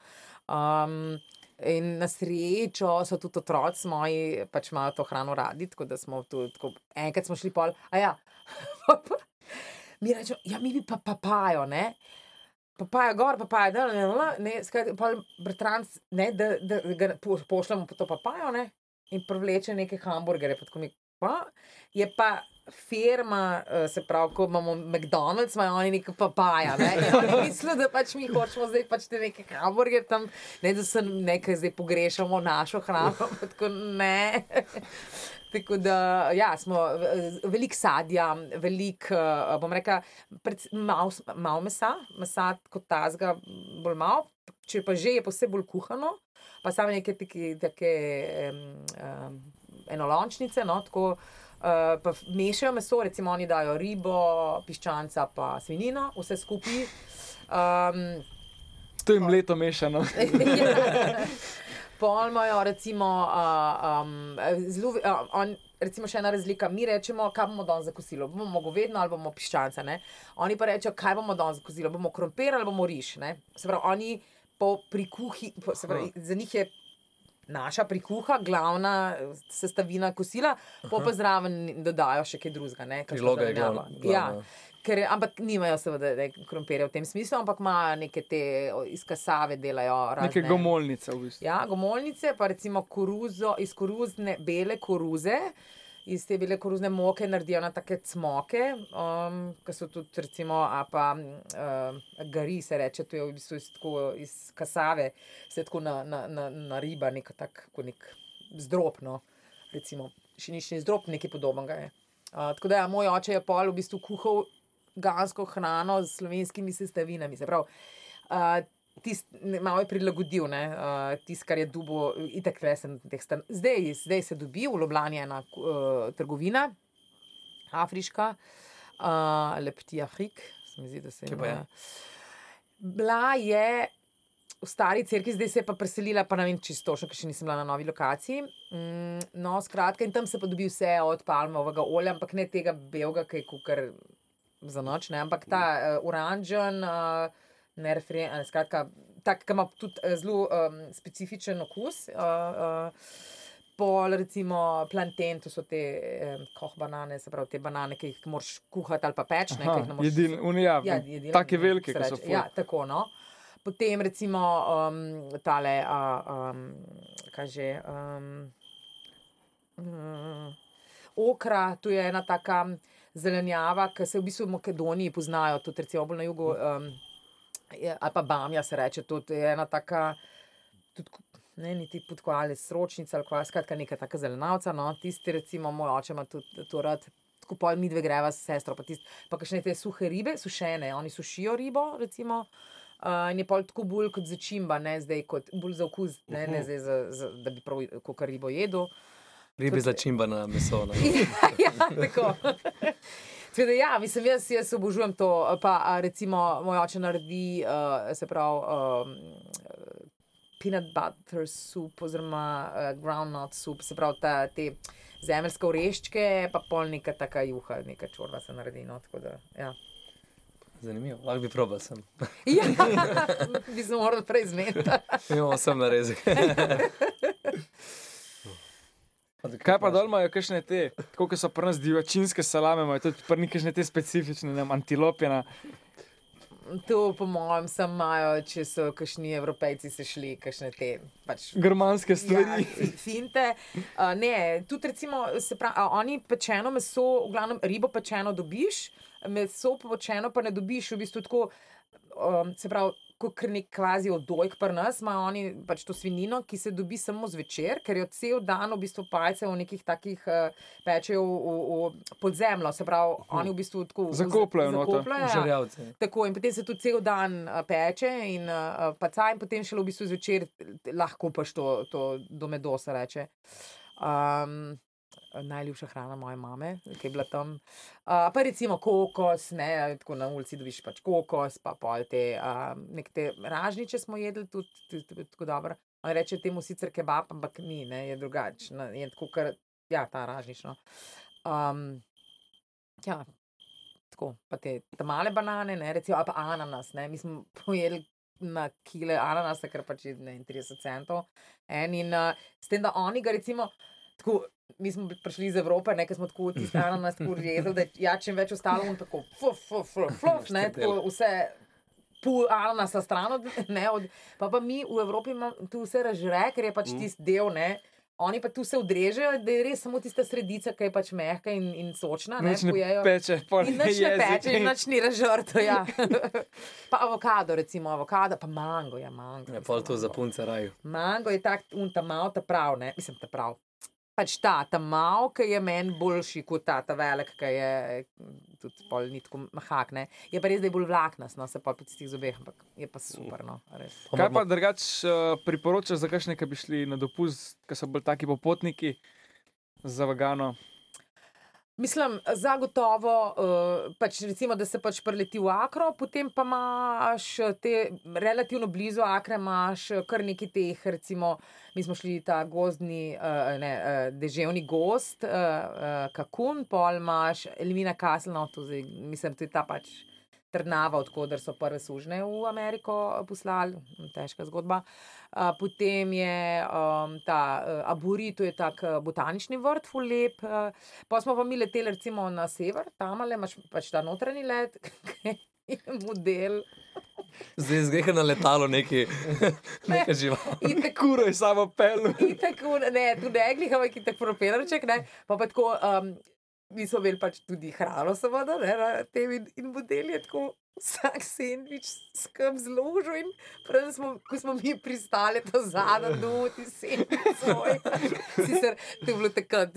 [SPEAKER 4] Um, in na srečo so tudi otroci moji, pač imajo to hrano radi, tako da smo tu, tako, enkrat smo šli pol, a ja. mi rečemo, ja, mi bi pa papajo, ne. Papaja gor, papaja dol, ne, ne, skratka, pol bratranc, ne, da, da ga po- pošljemo po to papajo, ne, in privleče neke hamburgerje, pa tako mi, pa, je pa firma, eh, se pravi, ko imamo McDonald's, imajo oni neka papaja, ne, mislijo, da pač mi hočemo zdaj pač te neke hamburgerje tam, ne, da se nekaj zdaj pogrešamo našo hrano, pa tako ne. Tako da, ja, smo eh, veliko sadja, veliko, uh, bom rekel, malo mal mesa, mesa kot tazga, bolj malo, če pa že je posebej bolj kuhano, pa same neke take, take um, um, enolončnice, no, tako. Uh, pa mešajo meso, recimo oni dajo ribo, piščanca, pa svinino, vse skupaj. Um,
[SPEAKER 5] To je mleto mešano.
[SPEAKER 4] Ja. Pol imajo, recimo, uh, um, zelo, uh, on, recimo, še ena razlika. Mi rečemo, kaj bomo danes za kosilo. Bomo mogovedno ali bomo piščanca. Ne? Oni pa rečejo, kaj bomo danes za kosilo. Bomo krompir ali bomo riž. Ne? Se pravi, oni po prikuhi, po, se pravi, za njih je. Naša prikuha, glavna eh, sestavina kosila, pa zraven dodajo še kaj drugega.
[SPEAKER 2] Priloga je glavna- glavna.
[SPEAKER 4] Ja, ker, ampak nimajo seveda krompirja v tem smislu, ampak imajo neke te iz kasave, delajo razne.
[SPEAKER 5] Neke gomolnice v bistvu.
[SPEAKER 4] Ja, gomolnice, pa recimo koruzo, iz koruzne, bele koruze, iz te bele koruzne moke naredijo na take cmoke, um, ki so tudi, recimo, a pa uh, gari se reče, to je v bistvu iz, tako, iz kasave, se tako na, na, na, na riba, nek tak, nek zdropno, recimo, še nič ni zdrop, nekaj podobnega je. Uh, tako da, ja, moj oče je pol v bistvu kuhal gansko hrano z slovenskimi sestavinami. Se pravi, uh, tist, malo je prilagodil, ne, uh, tisto, kar je dubo, itek resen teh stan. Zdaj, zdaj se dobi, v Ljubljani je ena uh, trgovina, afriška, uh, Lepti Afrik, se mi zdi, da se
[SPEAKER 2] pa je?
[SPEAKER 4] Bila je v stari cerkvi, zdaj se je pa preselila, pa ne vem čisto, še, še nisem bila na novi lokaciji. Mm, no, skratka, in tam se pa dobi vse od palmovega olja, ampak ne tega belega, ki je kukar za noč, ne, ampak ta uh, oranžen, uh, nereferen, skratka, tak, ki ima tudi uh, zelo um, specifičen okus. Uh, uh, Pol, recimo, planten, to so te eh, koh banane, se pravi, te banane, ki jih moraš kuhati ali pa peč. Ne, ne moreš
[SPEAKER 5] jedil, unija,
[SPEAKER 4] Ja,
[SPEAKER 5] ja,
[SPEAKER 4] jedilne,
[SPEAKER 5] take velike, ki so ful.
[SPEAKER 4] Ja, tako. No. Potem recimo um, tale, uh, um, kaj že. Um, um, okra, tu je ena taka zelenjava, ki se v bistvu v Makedoniji poznajo, tudi recimo bolj na jugu. Um, je, ali pa bamja se reče, tudi ena taka. Tudi, Ne, niti podkvale, sročnica ali kva, skratka, neka taka zelenavca. No. Tisti, recimo, moj oče ima tudi to rad, tako pol mi dve greva s sestro, pa, tist, pa kakšne te suhe ribe, sušene, oni sušijo ribo, recimo. Uh, in je pol tako bolj kot začimba, ne zdaj kot bolj za okus, ne, ne zdaj za, za, da bi prav kot ribo jedel.
[SPEAKER 2] Ribi začimba na meso. Ne?
[SPEAKER 4] ja, tako. Teda, ja, mislim, jaz, jaz obožujem to. Pa a, recimo moj oče naredi, uh, se pravi, um, peanut butter soup oziroma uh, groundnut soup, se pravi, ta, te zemeljske oreščke, pa pol neka taka juha, neka čorba se naredi. No, tako da, ja.
[SPEAKER 2] Zanimivo, lahko bi probal sem.
[SPEAKER 4] ja, bi se moral prej zmeniti.
[SPEAKER 2] Imamo sem narezek.
[SPEAKER 5] Kaj pa dol imajo, kakšne te, tako kot so pri nas divjačinske salame, imajo tudi pri kakšne te specifične, ne vem, antilopjena.
[SPEAKER 4] To, po mojem, sem imajo, če so kakšni evropejci se šli, kakšne te pač.
[SPEAKER 5] Germanske
[SPEAKER 4] Ja,
[SPEAKER 5] stvari.
[SPEAKER 4] fi- finte. Uh, ne, tudi recimo, se pravi, a oni pečeno meso, v glavnem ribo pečeno dobiš, meso pečeno pa ne dobiš, v bistvu tako, um, se pravi, kot nek kvazi odojk pri nas, imajo oni pač to svinino, ki se dobi samo zvečer, ker jo cel dan v bistvu palce v nekih takih uh, pečejo v, v, v podzemljo, se pravi, oni v bistvu tako
[SPEAKER 5] Zakopljejo noter.
[SPEAKER 4] zakopljejo, ja.
[SPEAKER 2] Žrjavci.
[SPEAKER 4] Tako in potem se tudi cel dan a, peče in uh, paca, in potem šele v bistvu zvečer lahko paš to, to do medo, se reče. Um, eh, najljubša hrana moje mame, ki je bila tam. Uh, pa recimo kokos, ne, tako na ulici dobiš pač kokos, pa pol te, uh, nekte ražniče smo jedli tudi, tudi, tudi tako dobro. On reče temu sicer kebab, ampak ni, ne, je drugačno. Je tako, kar, ja, ta ražnično. Um, ja, tako, pa te male banane, ne, recimo, pa ananas, ne, mi smo pojedli na kile ananasa, ker pač je ne, vem, 30 centov. En in uh, s tem, da oni ga recimo, tako, mi smo prišli iz Evrope, nekaj smo tako tisti ananas tako rezali, da ja, čim več ostalo, on tako, fuf, fuf, fuf, fuf, ne, tako vse. Pol ananasa stran od, ne, od, pa pa mi v Evropi imamo tu vse ražre, ker je pač tisti del, ne, oni pa tu se odrežejo, da je res samo tista sredica, ki je pač mehka in, in sočna, ne,
[SPEAKER 5] Nič ne
[SPEAKER 4] pojejo.
[SPEAKER 5] peče,
[SPEAKER 4] In nič ne peče, in nič ni razžrto. Ja. pa avokado, recimo avokado, pa mango, ja, mango.
[SPEAKER 2] Ja, pol to za punce raju.
[SPEAKER 4] Mango je tak, un ta mal, ta prav, ne, mislim, ta prav. Pač ta, ta mal, ki je meni boljši kot ta, ta velik, ki je tudi pol ni tako mahak, ne. Je pa res, da je bolj vlaknas, no, se pa po tistih zobeh, ampak je pa super, no, res.
[SPEAKER 5] Kaj pa drugače uh, priporočaš za kakšne, ki bi šli na dopust, ki so bolj taki popotniki za vegano?
[SPEAKER 4] Mislim, zagotovo, uh, pač recimo, da se pač preleti v Akro, potem pa imaš te relativno blizu Akre, imaš kar nekaj teh, recimo, mi smo šli ta gozdni, uh, ne, uh, deževni gost, uh, uh, Kakun, pol imaš Elimina Castle, no, to zdaj, mislim, to je ta pač trdnava, odkudar so prve sužne v Ameriko poslali, težka zgodba. Uh, potem je um, ta uh, Aburi, to je tak botanični vrt, ful lep. Uh, pa smo pa mi leteli recimo na sever, tam ali imaš pač ta notranji let, ki je model.
[SPEAKER 2] Zdaj zgreha na letalo neki, nekaj žival.
[SPEAKER 4] Tako
[SPEAKER 5] Kuro je samo pel.
[SPEAKER 4] Ne, tudi ne, glihava, ki tako propelrček, ne, pa pa tako, um, mi smo imeli pač tudi hrano, seveda, ne, na tem in, in model je tako vsak sendvič skrb zložil in preden smo, ko smo mi pristali ta zadnji doti sendvič svoj. Sicer to je bilo takrat,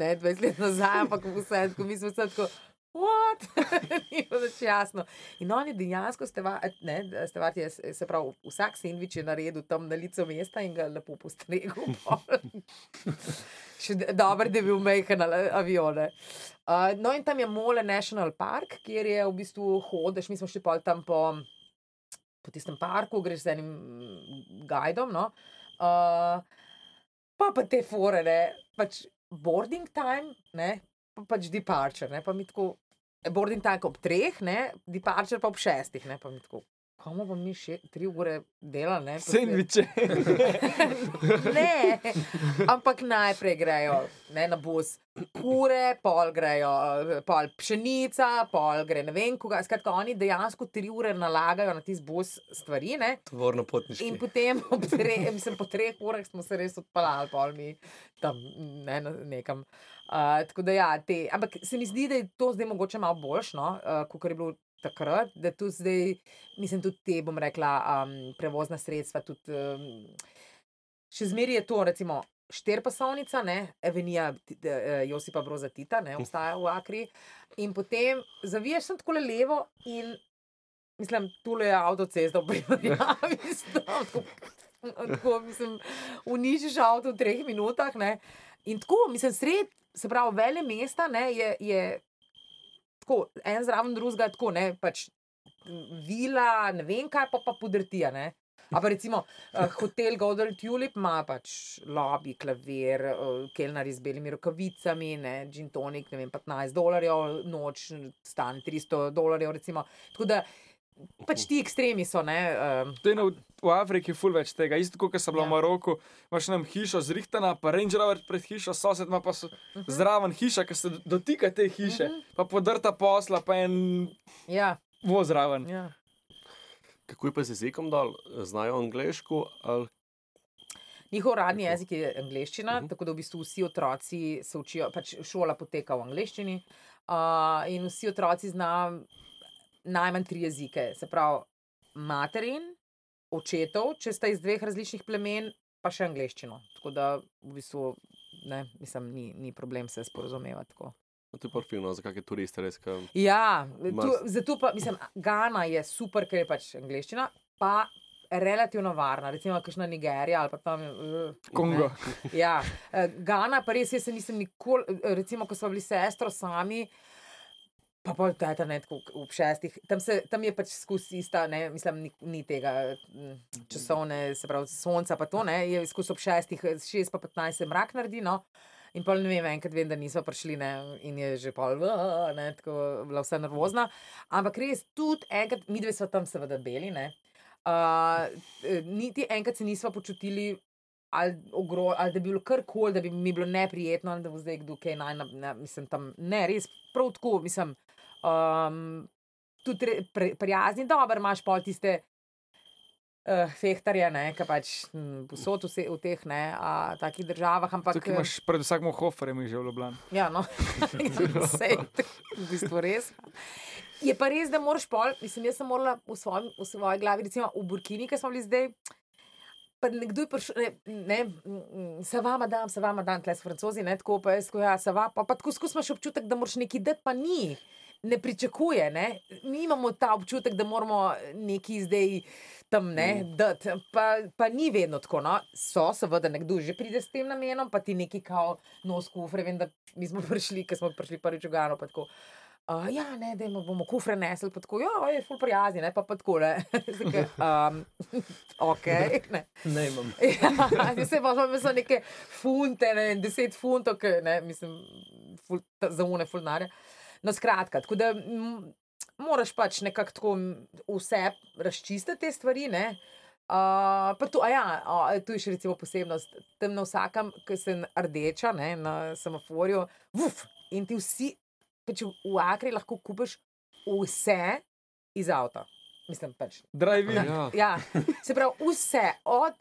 [SPEAKER 4] ne, 20 let nazaj, ampak vse, ko mi smo se tako, What? Ni bilo več jasno. In oni dejansko, stevati, se pravi, vsak sendvič je naredil tam na licu mesta in ga lepo postregel. Še dobro, da je bil mehen avione. Uh, no, in tam je Mole National Park, kjer je v bistvu hodeš, mi smo šli pol tam po, po tistem parku, greš z enim guidom. No? Uh, pa pa te fore, ne, pač boarding time, ne, pač departure, ne, pa mi tako, boarding time ob treh, ne, departure pa ob šestih, ne, pa mi tako. Komu pa mi še tri ure delali? ne,
[SPEAKER 5] Sendviče.
[SPEAKER 4] ne, ampak najprej grejo ne, na bus kure, pol grejo, pol pšenica, pol gre ne vem, koga. Skratka, oni dejansko tri ure nalagajo na tisti bus stvari. Ne?
[SPEAKER 2] Tvorno potniški.
[SPEAKER 4] In potem, ob tre, mislim, po treh urah smo se res odpeljali, pol mi tam ne, nekam. Uh, tako da, ja, te, ampak se mi zdi, da je to zdaj mogoče malo boljš, no, uh, kot je bilo takrat, da tu zdaj, mislim, tudi te, bom rekla, um, prevozna sredstva, tudi um, še zmeraj je to, recimo. Štirpasovnica, ne, Avenija eh, Josipa Broza Tita, ne, obstaja v Akri. In potem zaviješ sem tako levo in mislim, tule je avtocesta v primerjavi s. Tako, tako, mislim, uničiš avto v treh minutah. Ne. In tako, mislim, sred, se pravi, vele mesta ne, je, je tako, en zraven drugega, tako ne, pač vila, ne vem kaj, pa pa podrtija. Ne. A pa recimo uh, hotel Golden Tulip ima pač lobby, klavir, uh, kelnari z belimi rokavicami, ne, gin tonik, ne vem, 15 dolarjev, noč stane 300 dolarjev, recimo. Tako da pač ti ekstremi so, ne. Um,
[SPEAKER 5] je na, v Afriki ful več tega. Isto kot sem bila
[SPEAKER 4] Ja.
[SPEAKER 5] v Maroku, imaš nam hišo zrihtana, pa Range Rover pred hišo, sosed ima pa so,
[SPEAKER 4] Mhm.
[SPEAKER 5] zraven hiša, ki se dotika te hiše, pa podrta posla, pa en
[SPEAKER 4] ja,
[SPEAKER 5] voz zraven.
[SPEAKER 4] ja.
[SPEAKER 3] Kako je pa z jezikom dol? Znajo angliško ali
[SPEAKER 4] Njihov radni
[SPEAKER 3] Tako.
[SPEAKER 4] jezik je angliščina, uh
[SPEAKER 3] Mhm.
[SPEAKER 4] -huh. tako da v bistvu vsi otroci se učijo, pač šola poteka v angliščini uh, in vsi otroci znajo najmanj tri jezike. Se pravi, materin, očetov, če sta iz dveh različnih plemen, pa še angliščino. Tako da v bistvu ne, mislim, ni, ni problem se sporozumevati. Tako.
[SPEAKER 3] No, to je porfivno za kakšne turiste, res.
[SPEAKER 4] Ja, tu, zato pa mislim, Gana je super, ker je pač angliščina. Pa relativno varna, recimo kakšna Nigerija ali pa tam. Uh,
[SPEAKER 5] Kongo.
[SPEAKER 4] Ne. Ja, eh, Gana, pa res, jaz se nisem nikoli, eh, recimo, ko smo bili sestro sami. Pa pol teta, ne, tako ob šestih, tam, se, tam je pač skozi ista, ne, mislim, ni, ni tega mm, časovne, se pravi, sonca, pa to ne, je skozi ob šestih, šest pa petnajst se mrak naredi, no. In pol ne vem, enkrat vem, da nismo prišli, ne, in je že pol, ne, tako bila vsa nervozna. Ampak res, tudi enkrat, mi dve smo tam seveda beli, ne. Uh, niti enkrat se nismo počutili, ali, ogro, ali da bi bilo karkoli, da bi mi bilo neprijetno, da bo zdaj kdo kaj naj, na- ne, mislim, tam ne, res, prav tako, mislim. Um, tudi re- pre, prijazni, dober, imaš pol tiste uh, fehtarje, ki pač hm, posod vse v teh ne, a, takih državah. Ampak,
[SPEAKER 5] Tukaj imaš pred vsakim hoferjem že v Ljubljani.
[SPEAKER 4] Ja, no, vse je v bistvu res. Je pa res, da moraš pol, mislim, jaz sem morala v, svojem, v svoji glavi, recimo v Burkini, ki smo bili zdaj. Pa nekdo je prišel, ne, ne se vama dam, se vama dam, tle so francozi, ne tako, pa jaz, ko ja, se va, pa, pa tako skozi imaš občutek, da moraš nekaj dati, pa ni. Ne pričakuje, ne? mi imamo ta občutek, da moramo nekaj zdaj tam ne, dati, pa, pa ni vedno tako. No? So, seveda, nekdo že pride s tem namenom, pa ti neki kao nos kufre. Vem, da mi smo prišli, ker smo prišli prvič v Gano. Uh, ja, ne, da bomo kufre nesli, pa tako, ja, je ful prijazni, ne, pa, pa tako, ne. Zdaj, um, ok, ne.
[SPEAKER 2] Ne imam.
[SPEAKER 4] Ja, se pa smo so neke funte, ne, deset funtov, ne, mislim, ful, za une fulnare. No, skratka, tako da m, moraš pač nekako tako vse razčistiti te stvari, ne. Uh, pa tu, ja, a, tu je še recimo posebnost, tam na vsakem, ki se rdeča, ne, na semaforju, vuf, in ti vsi, pač v- Akri lahko kupiš vse iz avta. Mislim, pač
[SPEAKER 5] Drive in.
[SPEAKER 3] Ja.
[SPEAKER 4] Ja, se pravi, vse od.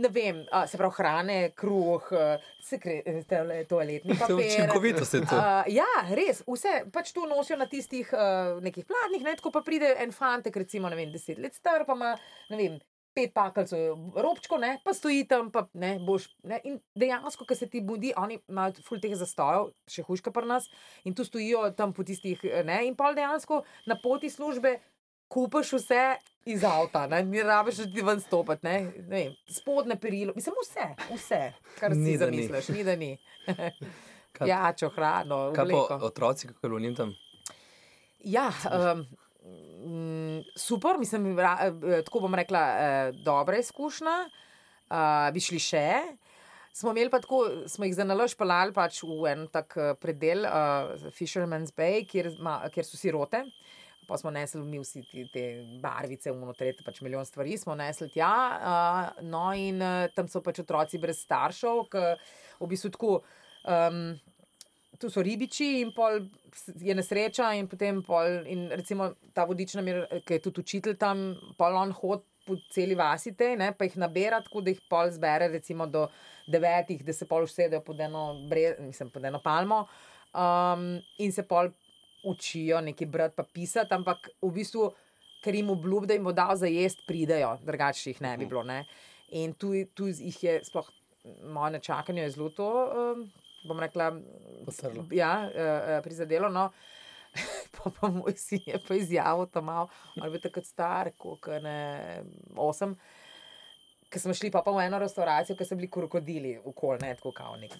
[SPEAKER 4] Ne vem, a, se pravi, hrane, kruh, eh, sekre, eh, toaletni
[SPEAKER 2] To je
[SPEAKER 4] papir.
[SPEAKER 2] učinkovito se to.
[SPEAKER 4] Uh, ja, res, vse pač tu nosijo na tistih uh, nekih pladnih, ne, tako pa pride en fantek, recimo, ne vem, deset let star, pa ima, ne vem, pet pakalcev robčko, ne, pa stoji tam, pa ne, boš, ne, in dejansko, ko se ti budi, oni imajo ful teh zastojev, še hujška pri nas, in tu stojijo tam po tistih, eh, ne, in pol dejansko na poti službe kupaš vse iz avta, ne, ni rabiš, ti ven stopiti, ne, ne vem, spodne perilo, mislim, vse, vse, kar
[SPEAKER 2] Ni,
[SPEAKER 4] si
[SPEAKER 2] ni.
[SPEAKER 4] zamisliš, ni da ni.
[SPEAKER 2] Kaj-
[SPEAKER 4] Jačo, hrano,
[SPEAKER 2] Kaj pa otroci, kako je lunim tam?
[SPEAKER 4] Ja, um, super, mislim, ra, eh, tako bom rekla, eh, dobra izkušnja. Uh, bi šli še. Smo imeli pa tako, smo jih za nalož pelali pač v en tak eh, predel, uh, Fisherman's Bay, kjer, ma, kjer so sirote. Pa smo nesli mi vsi ti, te barvice, umotrete, pač milijon stvari smo nesli tja. Uh, no, in uh, tam so pač otroci brez staršev, ki v bistvu tako. Um, tu so ribiči in pol je nesreča, in potem pol, in recimo ta vodič nam je, ki je tudi učitelj tam, pol on hod po celi vasi te, ne, pa jih nabira, tako da jih pol zbere, recimo do devetih, da se pol usedejo pod eno, bre, mislim, pod eno palmo um, in se pol učijo nekaj brati, pa pisati, ampak v bistvu, ker jim obljub, da jim bo dal za jesti, pridejo, drugače jih ne bi bilo. Ne. In tu, tu jih je sploh moje načakanje je zelo to. Um, bom rekla,
[SPEAKER 2] Potrlo.
[SPEAKER 4] ja, uh, prizadelo. No. pa, pa moj sin je pa izjavil tam malo, ali bi takrat star, kot ne osem. Ker smo šli pa, pa v eno restauracijo, ker so bili krokodili, ukol, ne tako kao nek,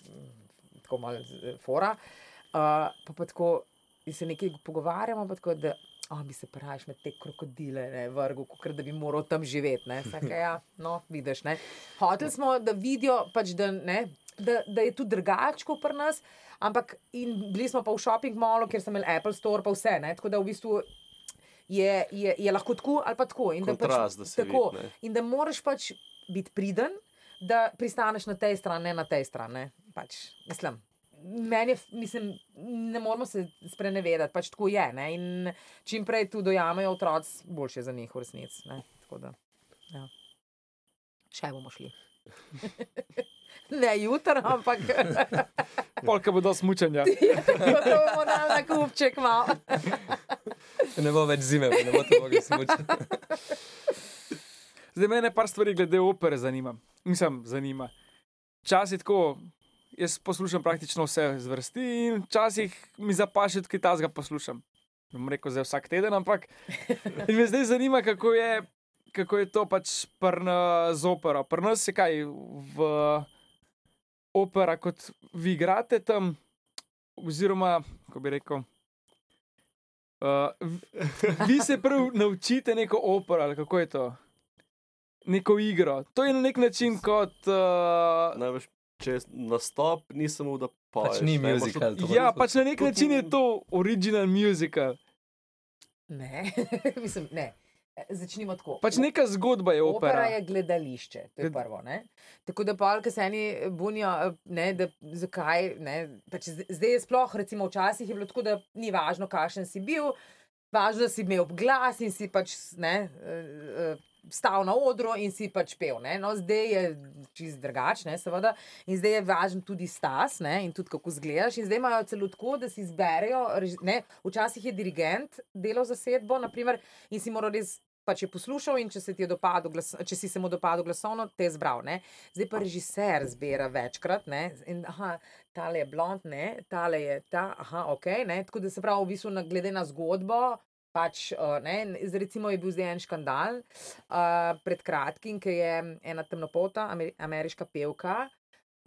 [SPEAKER 4] tako malo fora. Uh, pa, pa tako in se nekaj pogovarjamo, pa tako, da oh, bi se praviš med te krokodile ne, vrgel, kot da bi moral tam živeti. Saka, ja, no, vidiš. Ne. Hoteli smo, da vidijo, pač, da, ne, da, da je tu drugače kot pri nas, ampak bili smo pa v shopping mallu, kjer sem imel Apple Store, pa vse. Ne, tako da v bistvu. Je, je, je lahko tako ali pa tako. In
[SPEAKER 3] Kontrast,
[SPEAKER 4] da,
[SPEAKER 3] da
[SPEAKER 4] pač,
[SPEAKER 3] se
[SPEAKER 4] tako,
[SPEAKER 3] vidi, ne.
[SPEAKER 4] in da moraš pač biti priden, da pristaneš na tej strani, ne na tej strani. Pač, mislim, meni je, mislim, ne moramo se sprenevedati, pač tako je. Ne? In čim prej tu dojamejo otroci, boljše za njih v resnici. ne. Tako da, ja. Še bomo šli. ne jutro, ampak
[SPEAKER 5] Polka bo do smučanja.
[SPEAKER 4] ko bomo dali na kupček malo.
[SPEAKER 2] Ne bo več zime, ne bo to mogli smučati.
[SPEAKER 5] Zdaj me par stvari glede opere zanima. Mislim, zanima. Včasih tako, jaz poslušam praktično vse zvrsti in včasih mi zapaše tudi tazga poslušam. Ne bom rekel za vsak teden, ampak me zdaj zanima, kako je kako je to pač prna z opero. Pri nas je kaj v opera, kot vi igrate tam, oziroma, kako bi rekel. Uh, vi se prav naučite neko opero, ali kako je to? Neko igro. To je na nek način kot. Uh,
[SPEAKER 3] Največ, če nastop, nisem v da poješ.
[SPEAKER 2] Pač ni to
[SPEAKER 5] ja, pač na nek način je to original musical.
[SPEAKER 4] Ne, mislim, ne. Začnimo tako.
[SPEAKER 5] Pač neka zgodba je opera.
[SPEAKER 4] Opera je gledališče, to je prvo. Ne? Tako da pa, ki se eni bunijo, ne, da zakaj. Ne? Pač zdaj je sploh, recimo, včasih je bilo tako, da ni važno, kakšen si bil, važno, da si imel glas in si pač ne, eh, stal na odru in si pač pel. Ne? No, zdaj je čist drugačne, seveda. In zdaj je važen tudi stas ne? in tudi kako zgledaš. In zdaj imajo celo tako, da si izberejo. Ne? Včasih je dirigent delal zasedbo, naprimer, in si moral res. Pač je poslušal, in če, je dopadel glas, če si se mu dopadel glasovno, te je zbral. Ne? Zdaj pa režiser zbira večkrat. Ne? In, aha, tale je blond, ne? tale je ta, aha, ok. Ne? Tako da se pravi, v bistvu, na- glede na zgodbo. Pač, uh, ne, recimo je bil zdaj en škandal uh, pred kratkim, ki je ena temnopolta amer, ameriška pevka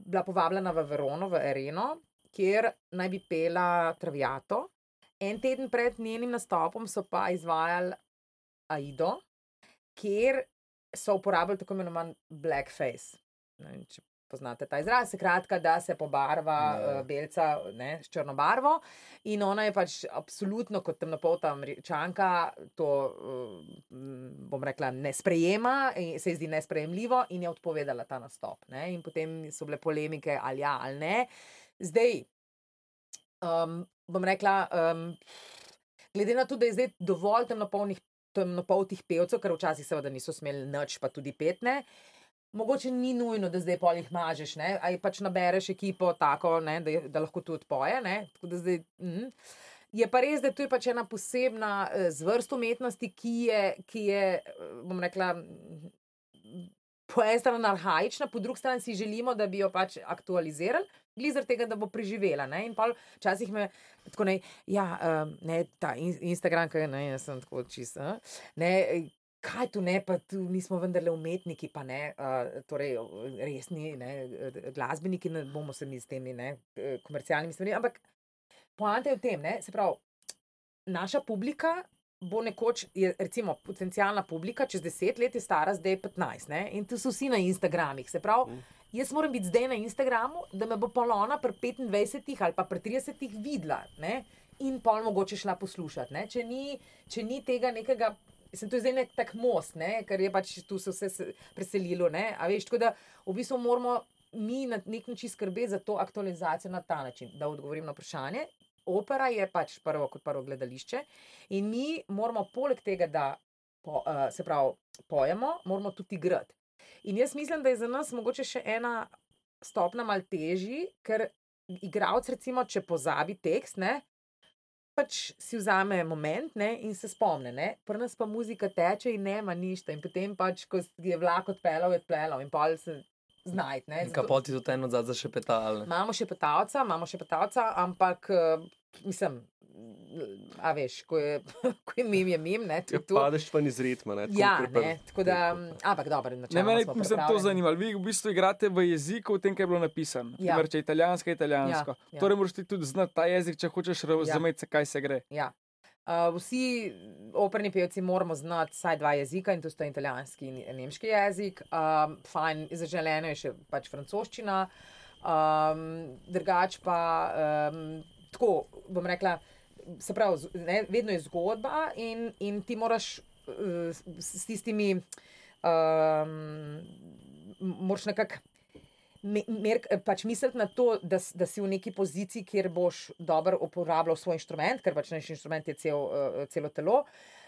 [SPEAKER 4] bila povabljena v Verono, v Areno, kjer naj bi pela Traviato. En teden pred njenim nastopom so pa izvajali Aido, kjer so uporabljali tako imenovan blackface. Ne vem, če poznate ta izraz, skratka, da se pobarva
[SPEAKER 2] Ne.
[SPEAKER 4] uh, belca ne, s črno barvo. In ona je pač absolutno kot temnopolta američanka to, uh, bom rekla, ne sprejema, se ji zdi nesprejemljivo in je odpovedala ta nastop. Ne? In potem so bile polemike, ali ja ali ne. Zdaj, um, bom rekla, um, glede na to, da je zdaj dovolj temnopolnih. Temnopoltih pevcev, ker včasih seveda niso smeli noč, pa tudi petne. Mogoče ni nujno, da zdaj pol jih mažeš, ali pač nabereš ekipo tako, ne? da, je- da lahko tudi odpoje. zdaj, mm. Je pa res, da to je pač ena posebna eh, zvrst umetnosti, ki je, ki je eh, bom rekla, po eni strani arhajična, po drugi strani si želimo, da bi jo pač aktualizirali, glizar tega, da bo preživela. Ne? In pa včasih me tako ne, ja, um, ne, ta in, Instagram, ki ne, jaz sem tako čist. a, Ne, kaj tu ne, pa tu nismo vendarle umetniki, pa ne, uh, torej resni ne, glasbeniki, ne bomo se mi s temi ne, komercialnimi stvarmi. Ampak poanta je v tem, ne, se pravi, naša publika. Bo nekoč, je, recimo, potencijalna publika, čez deset let je stara, zdaj je 15, ne? in tu so vsi na Instagramih. Se pravi, jaz moram biti zdaj na Instagramu, da me bo polona pri 25 ali pa pri 30 videla ne? in pol mogoče šla poslušati. Ne? Če, ni, če ni tega nekega, sem to je zdaj nek tak most, ne? ker je pač tu se vse se preselilo. ne, a Veš, tako da v bistvu moramo mi na nek način skrbeti za to aktualizacijo na ta način, da odgovorim na vprašanje. Opera je pač prvo kot prvo gledališče in mi moramo poleg tega, da po, uh, se pravi pojemo, moramo tudi igrati. In jaz mislim, da je za nas mogoče še ena stopna mal težji, ker igralec, recimo, če pozabi tekst, ne, pač si vzame moment ne, in se spomne. Ne. Pri nas pa muzika teče in nema ništa. In potem pač, ko je vlak odpeljal, je odpeljal in pol se znajti. ne. Zato-
[SPEAKER 2] Kapoti so ten odzad za še petal.
[SPEAKER 4] Imamo še petavca, imamo še petavca, ampak eh, mislim, a veš, ko je, ko je mim, je mim, ne,
[SPEAKER 3] Ja,
[SPEAKER 4] tudi tu.
[SPEAKER 3] padeš pa iz ritma. Ne, tako
[SPEAKER 4] Ja, ne, tako da, ampak dobro,
[SPEAKER 5] Ne,
[SPEAKER 4] načeloma
[SPEAKER 5] mene je to zanimalo. Vi v bistvu igrate v jeziku, v tem, kaj je bilo napisano.
[SPEAKER 4] Ja.
[SPEAKER 5] Ja. Če je italijansko, je italijansko.
[SPEAKER 4] Ja, ja.
[SPEAKER 5] Torej, moraš ti tudi znati ta jezik, če hočeš razumeti, ja. kaj se gre.
[SPEAKER 4] Ja. Uh, vsi operni pevci moramo znati vsaj dva jezika, in to sta italijanski in nemški jezik. Um, fajn, zaželeno je še pač francoščina. Um, drugač pa um, tako, bom rekla, se pravi, z- ne, vedno je zgodba in, in ti moraš uh, s, s tistimi, um, moraš nekako. Me- mer- Pač misliti na to, da, da si v neki poziciji, kjer boš dobro uporabljal svoj inštrument, ker pač naš inštrument je cel, uh, celo telo.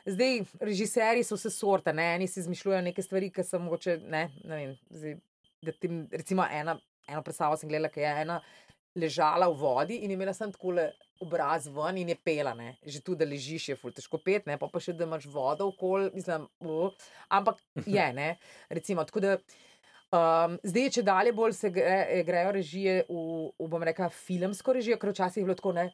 [SPEAKER 4] Zdaj, režiserji so vse sorte, ne? eni si izmišljujejo neke stvari, ki so mogoče, ne, ne vem, zdaj, da tim, recimo ena, eno predstavo sem gledala, ki je ena ležala v vodi in imela sem tako obraz ven in je pela, ne. že tu, da ležiš, je ful težko pet, ne, pa, pa še da imaš vodo okoli, mislim, uh, ampak je, ne, recimo, tako da. Um, zdaj, če dalje bolj se gre, grejo režije v, v, bom rekla, filmsko režijo, ker včasih je bilo tako, ne,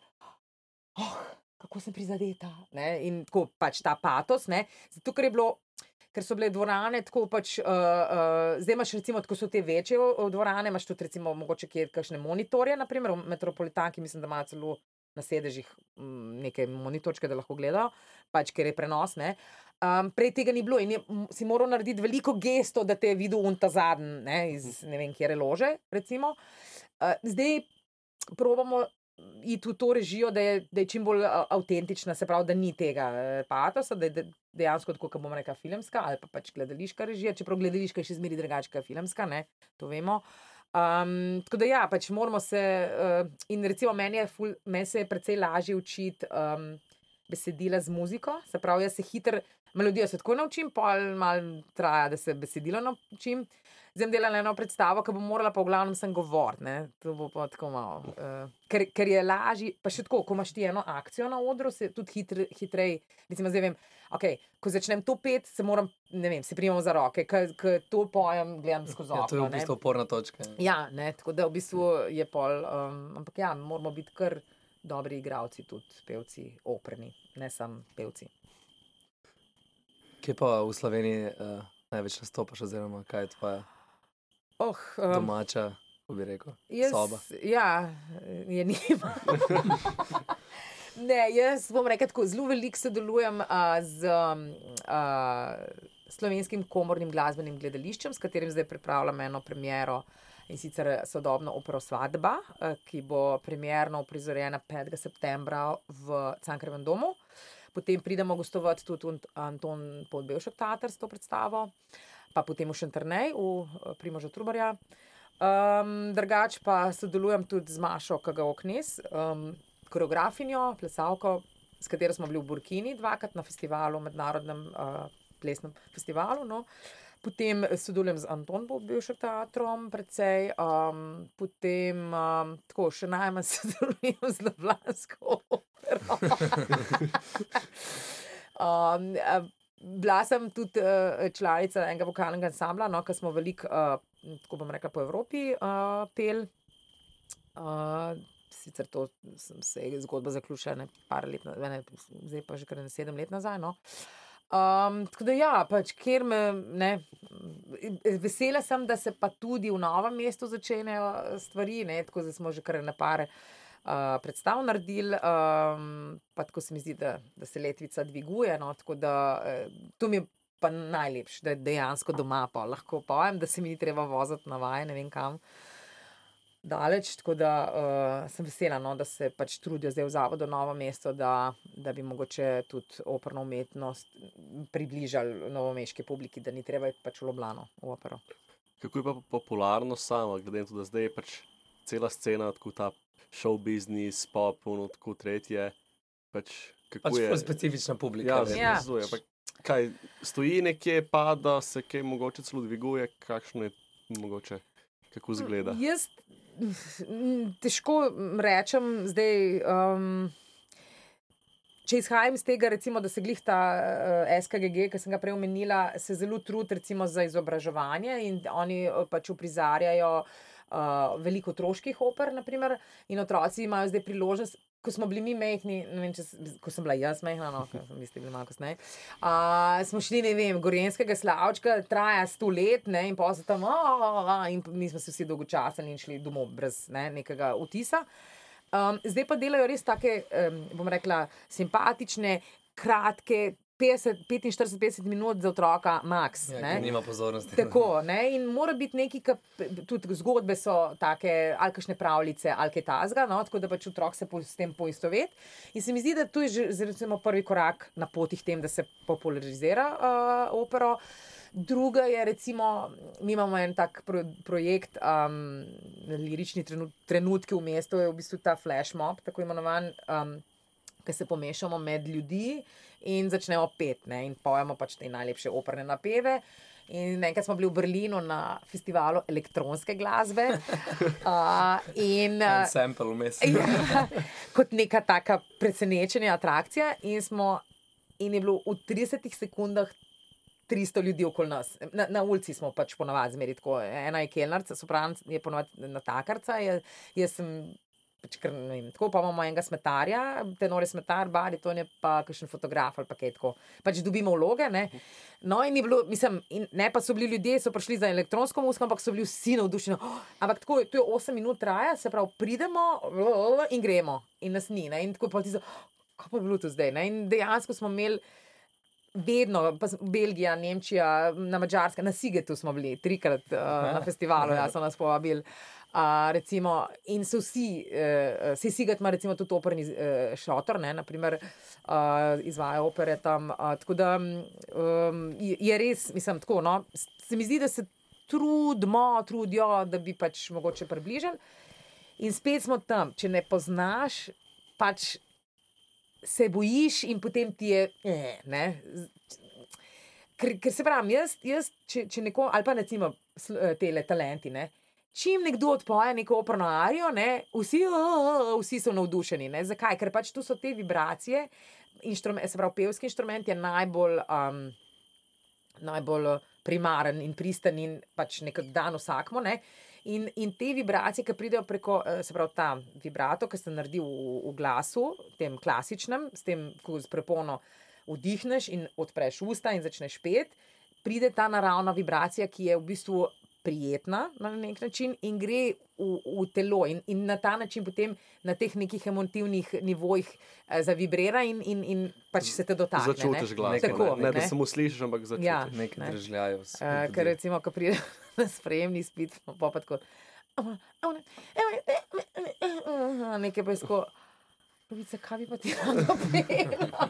[SPEAKER 4] oh, kako sem prizadeta. Ne? In tako pač ta patos, ne? zato ker je bilo. ker so bile dvorane tako pač, uh, uh, zdaj imaš recimo, tako so te večje uh, dvorane, imaš tudi recimo mogoče kje kakšne monitorje, naprimer metropolitanki, mislim, da imajo celo na sedežih mm, neke monitorčke, da lahko gledajo, pač ker je prenos. Ne. Um, prej tega ni bilo in je, si moral narediti veliko gesto, da te je videl unta zadnji, ne, iz ne vem, kje je lože. Recimo. Uh, zdaj probamo iti v to režijo, da je, da je čim bolj avtentična, se pravi, da ni tega eh, patosa, da je de- dejansko tako, kot bomo rekli, filmska ali pa pač gledališka režija, čeprav gledališka je še zmeraj drugačna kot filmska, ne, to vemo. Um, tako da ja, pač moramo se, uh, in recimo meni, je ful, meni se je precej lažje učiti um, besedila z muziko, se pravi, jaz se hitro, melodijo se tako naučim, pol malo traja, da se besedilo naučim. Zdaj bom delala eno predstavo, ki bom morala pa v glavnem sem govoriti. ne. To bo pa tako malo. Uh, ker, ker je lažje, pa še tako, ko imaš ti eno akcijo na odru, se tudi hitr, hitreje. Recimo, zdaj vem, okay, ko začnem to pet, se moram, ne vem, se primem za roke, ker to pojem, gledam skozi
[SPEAKER 2] Ja, to je v
[SPEAKER 4] ne.
[SPEAKER 2] bistvu oporna točka.
[SPEAKER 4] Ja, ne, tako da v bistvu je pol. Um, ampak ja, moramo biti kar dobri igravci, tudi pevci, operni, ne samo pevci.
[SPEAKER 2] Kje pa v Sloveniji uh, največ nastopaš, oziroma kaj je tvoja
[SPEAKER 4] Oh, um,
[SPEAKER 2] domača, kako bi rekel,
[SPEAKER 4] jaz,
[SPEAKER 2] soba?
[SPEAKER 4] Ja, je nima. ne, jaz bom rekel tako, zelo veliko sodelujem uh, z um, uh, slovenskim komornim glasbenim gledališčem, s katerim zdaj pripravljam eno premiero. In sicer sodobno opero Svadba, eh, ki bo premjerno uprizorjena 5. septembra v Cankrevem domu. Potem pridemo gostovati tudi Ant- Anton Podbevšek Tatar s to predstavo, pa potem v Šentrnej, v eh, Primožu Trubarja. Um, drugač pa sodelujem tudi z Mašo Kagaoknes, um, koreografinjo, plesalko, s katero smo bili v Burkini dvakrat na festivalu, mednarodnem uh, plesnem festivalu. No. Potem sodelujem z Anton Bobivšem teatrom, precej, um, potem um, tako še najmanj sodelujem z Ljubljansko opero. um, bila sem tudi uh, članica enega vokalnega ansambla, no, ker smo veliko, uh, tako bom rekla, po Evropi uh, pel. Uh, sicer to se je zgodba zaključila ne par let, ne, zdaj pa že kar ne sedem let nazaj. No. Um, tako da, ja, pač, ker me ne, vesela sem, da se pa tudi v novem mestu začenjajo stvari, ne, tako da smo že kar na pare uh, predstav naredili, um, pa tako se mi zdi, da, da se letvica dviguje. No, da eh, to mi je pa najlepše, da dejansko doma pa lahko pojem, da se mi ni treba voziti na vaje, ne vem kam. Daleč, tako da uh, sem vesela, no, da se pač trudijo zdaj v Zavodu Novo mesto, da, da bi mogoče tudi operno umetnost približali novomeški publiki, da ni treba iti pač v Ljubljano v opero.
[SPEAKER 3] Kako je pa popularnost sama, glede na to, da zdaj je pač cela scena, tako ta show business, pop, ono tako tretje. Pač, kako
[SPEAKER 2] Pač
[SPEAKER 3] je?
[SPEAKER 2] specifična publika.
[SPEAKER 3] Ja,
[SPEAKER 2] verjetno.
[SPEAKER 4] Ja.
[SPEAKER 3] zazuje. Pa Kaj stoji nekje, pada se kaj mogoče celo dviguje, kakšno je mogoče, kako zgleda.
[SPEAKER 4] Jaz mm, težko rečem zdaj. Um, Če izhajam iz tega, recimo, da se glih ta uh, SKGG, ki sem ga prej omenila, se zelo trudi recimo, za izobraževanje in oni uh, pač uprizarjajo uh, veliko otroških oper, naprimer, in otroci imajo zdaj priložnost. Ko smo bili mi ne vem, če, ko sem bila jaz mehna, no, vi bila malo kasneje, uh, smo šli, ne vem, Gorenskega slavčka, traja sto let, ne, in se tam, "A, a, a," in mi smo se vsi dolgočasili in šli domov brez ne, nekega vtisa. Um, zdaj pa delajo res take, um, bom rekla, simpatične, kratke, 50, 45-50 minut za otroka, max.
[SPEAKER 2] Ja,
[SPEAKER 4] ne.
[SPEAKER 2] ker nima pozornosti.
[SPEAKER 4] Tako, ne? in mora biti neki, ki tudi zgodbe so take, ali kakšne pravljice, ali kaj tasga, no? tako da pač otrok se po, s tem poistoveti. In se mi zdi, da to je že recimo, prvi korak na poti k tem, da se popularizira uh, opero. Druga je, recimo, mi imamo en tak pro, projekt, um, lirični trenut, trenutki v mestu, je v bistvu ta flash mob, tako imenovan. Um, ki se pomešamo med ljudi in začnemo pet, ne, in pojemo pač te najlepše operne napeve. In enkrat smo bili v Berlinu na festivalu elektronske glasbe. Uh, in, uh,
[SPEAKER 2] sample vmes.
[SPEAKER 4] ja, kot neka taka presenečenja, atrakcija. In, smo, in je bilo v 30 sekundah 300 ljudi okoli nas. Na, na ulici smo pač ponovadi zmeri tako. Ena je kelnarca, sopran je ponovadi natakarca, jaz, jaz sem Pač, ker, ne vem, tako pa imamo enega smetarja, tenore smetar, bariton je pa kakšen fotograf ali pa kaj tako. Pač dobimo vloge. Ne? No, in, je bilo, mislim, in ne pa so bili ljudje, so prišli za elektronsko muziko, ampak so bili vsi navdušeni. Oh, ampak tako to je 8 minut traja, se pravi, pridemo in gremo, in nas ni. Ne? In tako je pa ti za, kaj pa je bilo to zdaj. Ne? In dejansko smo imeli. Vedno, pa Belgija, Nemčija, na Mačarskem, na Sigetu smo bili trikrat uh, na festivalu, ja, so nas povabili. Uh, recimo, in so vsi, uh, vsi Siget ima recimo tudi operni uh, šotor, ne, naprimer, uh, izvaja opere tam. Uh, tako da um, je, je res, mislim, tako. No, se mi zdi, da se trudimo, trudijo, da bi pač mogoče približali. In spet smo tam, če ne poznaš, pač se bojiš, in potem ti je. Eh, ne, ker, ker se pravi, jaz, jaz če, če neko, ali pa recimo eh, tele talenti. Ne, Čim nekdo odpoje neko operno arijo, ne, vsi, "O, o, o", vsi so navdušeni. Ne. Zakaj? Ker pač tu so te vibracije, se pravi, pevski inštrument je najbolj, um, najbolj eh, primaren in pristen in pač nekako dan vsakmo. Ne. In, in te vibracije, ki pridejo preko, eh, se pravi, ta vibrato, ki se naredi v, v glasu, tem klasičnem, s tem, ko z prepono vdihneš in odpreš usta in začneš pet, pride ta naravna vibracija, ki je v bistvu prijetna na nek način in gre v, v telo, in, in na ta način potem na teh nekih emotivnih nivojih eh, zavibrira in, in, in pač se te dotakne. ne.
[SPEAKER 3] Začutiš glas.
[SPEAKER 4] Tako,
[SPEAKER 3] ne, ne, da
[SPEAKER 4] ne.
[SPEAKER 3] samo slišiš, ampak začutiš.
[SPEAKER 4] Ja.
[SPEAKER 2] Nekaj
[SPEAKER 4] Ne.
[SPEAKER 2] držljajo.
[SPEAKER 4] Uh, ker recimo, ko pride na sprejemni spit, pa pa tako. Nekaj pa je tako. Lovica, kaj bi pa ti rada povedala?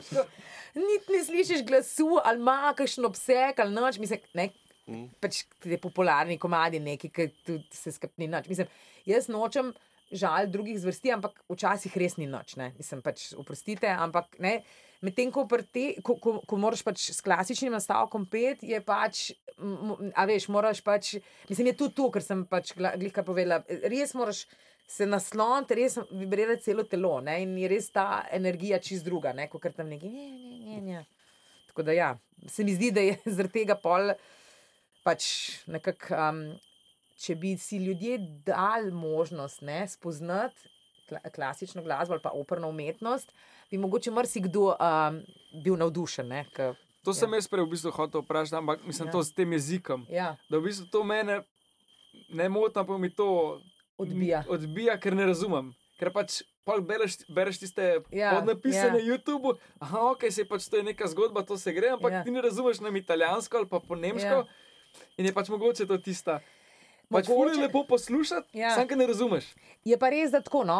[SPEAKER 4] Niti ne slišiš glasu, ali ima kakšen obseg, ali noč. Mislim, ne,
[SPEAKER 3] Mm.
[SPEAKER 4] pač te popularni komadi, neki, ki se skrbni noč. Mislim, jaz nočem žal drugih zvrsti, ampak včasih res ni noč. Ne. Mislim, pač oprostite, ampak. Medtem ko, te- ko, ko, ko moraš pač s klasičnim nastavkom pet, je pač, a veš, moraš pač, mislim, je tudi to, ker sem pač glihka povedala, res moraš se nasloniti, res vibrirati celo telo ne, in je res ta energija čist druga, kot tam neki, ne, ne, ne, ne. Tako da ja, se mi zdi, da je zaradi tega pol pač nekako, um, če bi si ljudje dali možnost ne, spoznati kla klasično glasbo ali pa operno umetnost, bi mogoče marsikdo um, bil navdušen. Ne, k,
[SPEAKER 5] To sem jaz prej v bistvu hotel vprašati, ampak mislim
[SPEAKER 4] Ja.
[SPEAKER 5] to s tem jezikom.
[SPEAKER 4] ja,
[SPEAKER 5] Da v bistvu to mene ne moti, pa mi to
[SPEAKER 4] Odbija.
[SPEAKER 5] odbija, ker ne razumem. Ker pač pol bereš, bereš tiste
[SPEAKER 4] Ja,
[SPEAKER 5] podnapise
[SPEAKER 4] ja.
[SPEAKER 5] na YouTubu, aha, ok, se pač to je neka zgodba, to se gre, ampak
[SPEAKER 4] Ja.
[SPEAKER 5] ti ne razumeš nam italijansko ali pa po nemško.
[SPEAKER 4] Ja.
[SPEAKER 5] In je pač mogoče to tista. Pač
[SPEAKER 4] Mogoče-
[SPEAKER 5] mogoče... je lepo poslušati,
[SPEAKER 4] Ja.
[SPEAKER 5] ja. sam, ker ne razumeš.
[SPEAKER 4] Je pa res, da tako. No,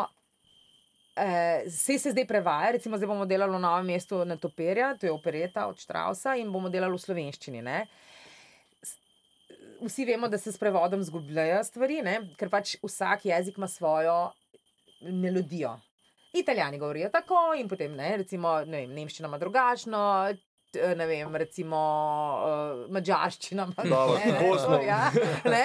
[SPEAKER 4] eh, Vse se zdaj prevaja, recimo zdaj bomo delali v novem mestu na Toperja, to je opereta od Štrausa in bomo delali v slovenščini. Ne? Vsi vemo, da se s prevodom zgubljajo stvari, ne? ker pač vsak jezik ima svojo melodijo. Italijani govorijo tako, in potem ne, recimo, ne vem, nemščina ima drugačno. T- Ne vem, recimo, uh, mačarščina ne,
[SPEAKER 3] Bosno.
[SPEAKER 4] ja, ne.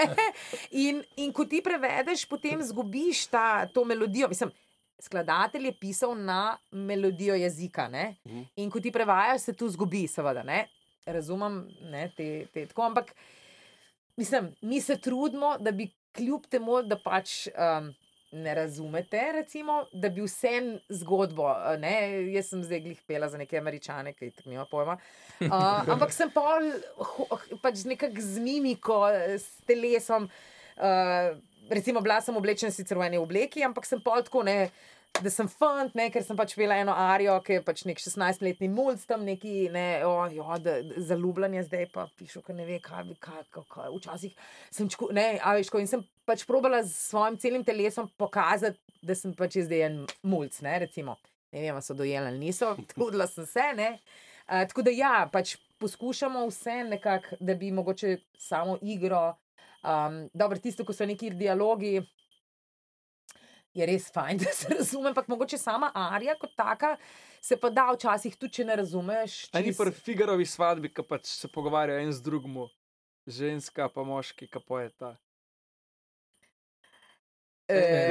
[SPEAKER 4] In, in ko ti prevedeš, potem zgubiš ta, to melodijo. Mislim, skladatelj je pisal na melodijo jezika. Ne?
[SPEAKER 3] Mhm.
[SPEAKER 4] In ko ti prevajaš, se tu zgubi, seveda. Ne? Razumem, ne, te, te, tako, ampak mislim, mi se trudimo, da bi kljub temu, da pač. Um, Ne razumete, recimo, da bi vse zgodbo. Ne? Jaz sem zdaj glih pela za neke američane, ki tako nima pojma. Uh, ampak sem pa pač nekako z mimiko, s telesom. Uh, recimo, bila sem oblečena sicer v eni obleki, ampak sem pol tako ne. Da sem fant, ne, ker sem pač pela eno arijo, ki je pač nek 16-letni mulj tam neki, ne, oh, jo, da, da, zaljubljanje zdaj pa pišu, ker ne ve, kaj kaj, kaj, kaj. Včasih sem čku, ne, a veš, ko in sem pač probala s svojim celim telesom pokazati, da sem pač zdaj en mulj, ne, recimo. Ne vem, so dojeli ali niso, trudila sem se, ne. Uh, tako da ja, pač poskušamo vse nekako, da bi mogoče samo igro, um, dobro, tisto, ko so neki dialogi, je res fajn, da se razume, ampak mogoče sama arija kot taka se pa da včasih tudi, če ne razumeš.
[SPEAKER 5] A ni
[SPEAKER 4] čisto-
[SPEAKER 5] pri Figarovi svadbi, ki pač se pogovarjajo en z drugim, ženska pa moški, ki pojeta.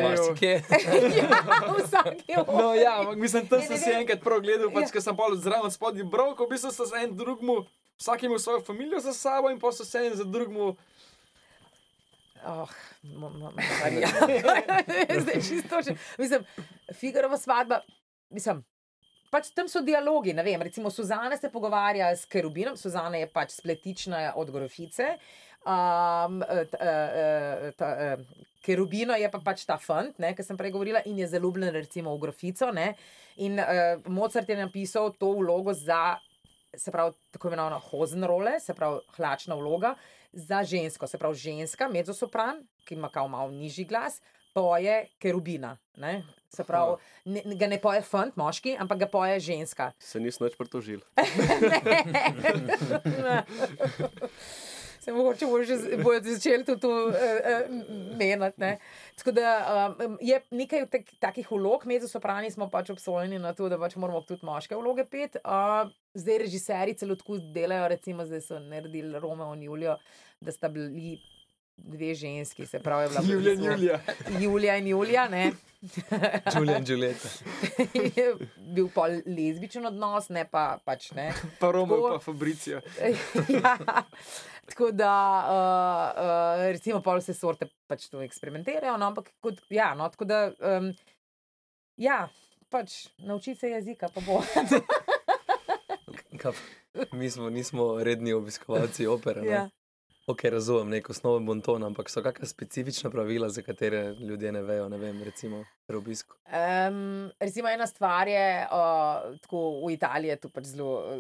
[SPEAKER 2] Marsikje.
[SPEAKER 4] ja, vsak je
[SPEAKER 5] No, ja, ampak mislim, tam sem si enkrat prav gledal, pač,
[SPEAKER 4] Ja.
[SPEAKER 5] ker sem pa zraven spodnji brok, v bistvu so se en drugmu, vsak imel svojo družino za sabo in pa so se en za drugmu
[SPEAKER 4] Oh, ma- ma- Marija. Zdaj čisto že. Mislim, Figarova svadba, mislim. Pač tam so dialogi. ne Vem, recimo, Suzana se pogovarja s Kerubinom, Suzana je pač spletična od Grofice. Um, t, uh, ta, uh, Kerubino je pa pač ta fant, ki sem prej govorila, in je zaljubljen recimo v Grofico. Ne? In uh, Mozart je napisal to vlogo za, se pravi, tako imenovano hozenrole, se pravi, hlačna vloga za žensko, se pravi, ženska, mezzosopran, ki ima kao malo nižji glas, poje Kerubina. Ne? Se pravi, ne, ga ne poje fant, moški, ampak ga poje ženska.
[SPEAKER 3] Se nisem več pritožil.
[SPEAKER 4] Se mogoče bojo že bojo začeli tudi to uh, uh, meniti. ne. Tako da um, je nekaj tak, takih vlog, med soprani smo pač obsojeni na to, da pač moramo tudi moške vloge pet. Uh, zdaj režiserji celo tako delajo, recimo zdaj so naredili Romeo in Julijo, da sta bili dve ženski, se pravi, je bila v
[SPEAKER 5] Julija in Julija.
[SPEAKER 4] Julija in Julija, ne.
[SPEAKER 2] Julian in Julieta.
[SPEAKER 4] je bil pol lezbičen odnos, ne pa pač ne.
[SPEAKER 5] Pa Romo,
[SPEAKER 4] Tako-
[SPEAKER 5] pa Fabricija.
[SPEAKER 4] ja. Tako da, uh, uh, recimo, pol vse sorte pač to eksperimentirajo, no, ampak kot, ja, no, tako da, um, ja, pač naučiti se jezika, pa bo.
[SPEAKER 2] Mi smo, nismo redni obiskovalci opere.
[SPEAKER 4] ja.
[SPEAKER 2] Ok, razumem nek osnoven bonton, ampak so kakšna specifična pravila, za katere ljudje ne vejo, ne vem, recimo pri obisku.
[SPEAKER 4] Um, recimo, ena stvar je, uh, tako v Italiji je to pač zelo uh,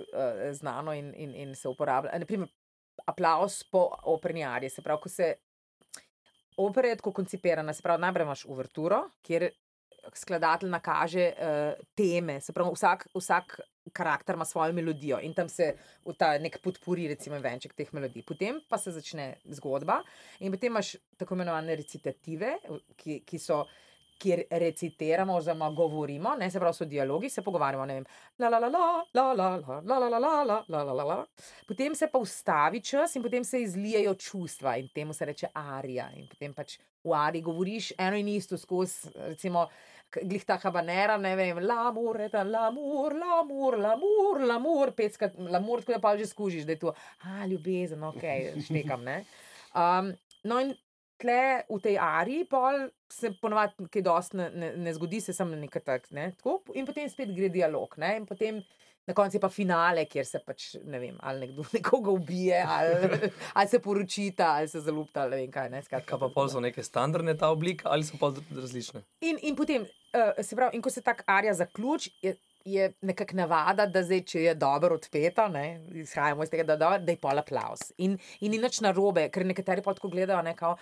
[SPEAKER 4] znano in, in, in se uporablja. Naprimer, aplaus po operni ariji. Se pravi, ko se opera je tako koncipirana, se pravi, najprej imaš uverturo, kjer skladatelj nakaže uh, teme, se pravi, vsak, vsak karakter ima svojo melodijo in tam se v ta nek podpori, recimo, venček teh melodij. Potem pa se začne zgodba in potem imaš tako imenovane recitative, ki, ki so. Kjer recitiramo, oziroma govorimo, ne se pravi, so dialogi, se pogovarjamo. Potem se pa ustavi čas in potem se izlijejo čustva in temu se reče arija. In potem pač v ariji govoriš eno in isto skozi, recimo, glih ta habanera, ne vem, lamur, eta lamur, lamur, lamur, lamur, petkrat, lamur, tako da pa že skužiš, da je to, a ljubezen, ok, štekam, ne. Um, no in tle v tej ariji pol se ponovadi kaj dosti ne, ne, ne zgodi, se samo nekaj tak, ne, tako, in potem spet gre dialog, ne, in potem na koncu je pa finale, kjer se pač, ne vem, ali nekdo nekoga ubije, ali, ali se poročita, ali se zaljubita, ali ne vem kaj, ne, skratka.
[SPEAKER 2] Kaj pa pol so neke standardne ta oblika ali so pa različne?
[SPEAKER 4] In, in potem, uh, se pravi, in ko se tako arija zaključi, je, je nekako navada, da zdaj, če je dobro odpeta, ne, izhajamo iz tega, da, je dobro, da je pol aplaus. In, in ni nič narobe, ker nekateri pa tako gledajo, ne, kao,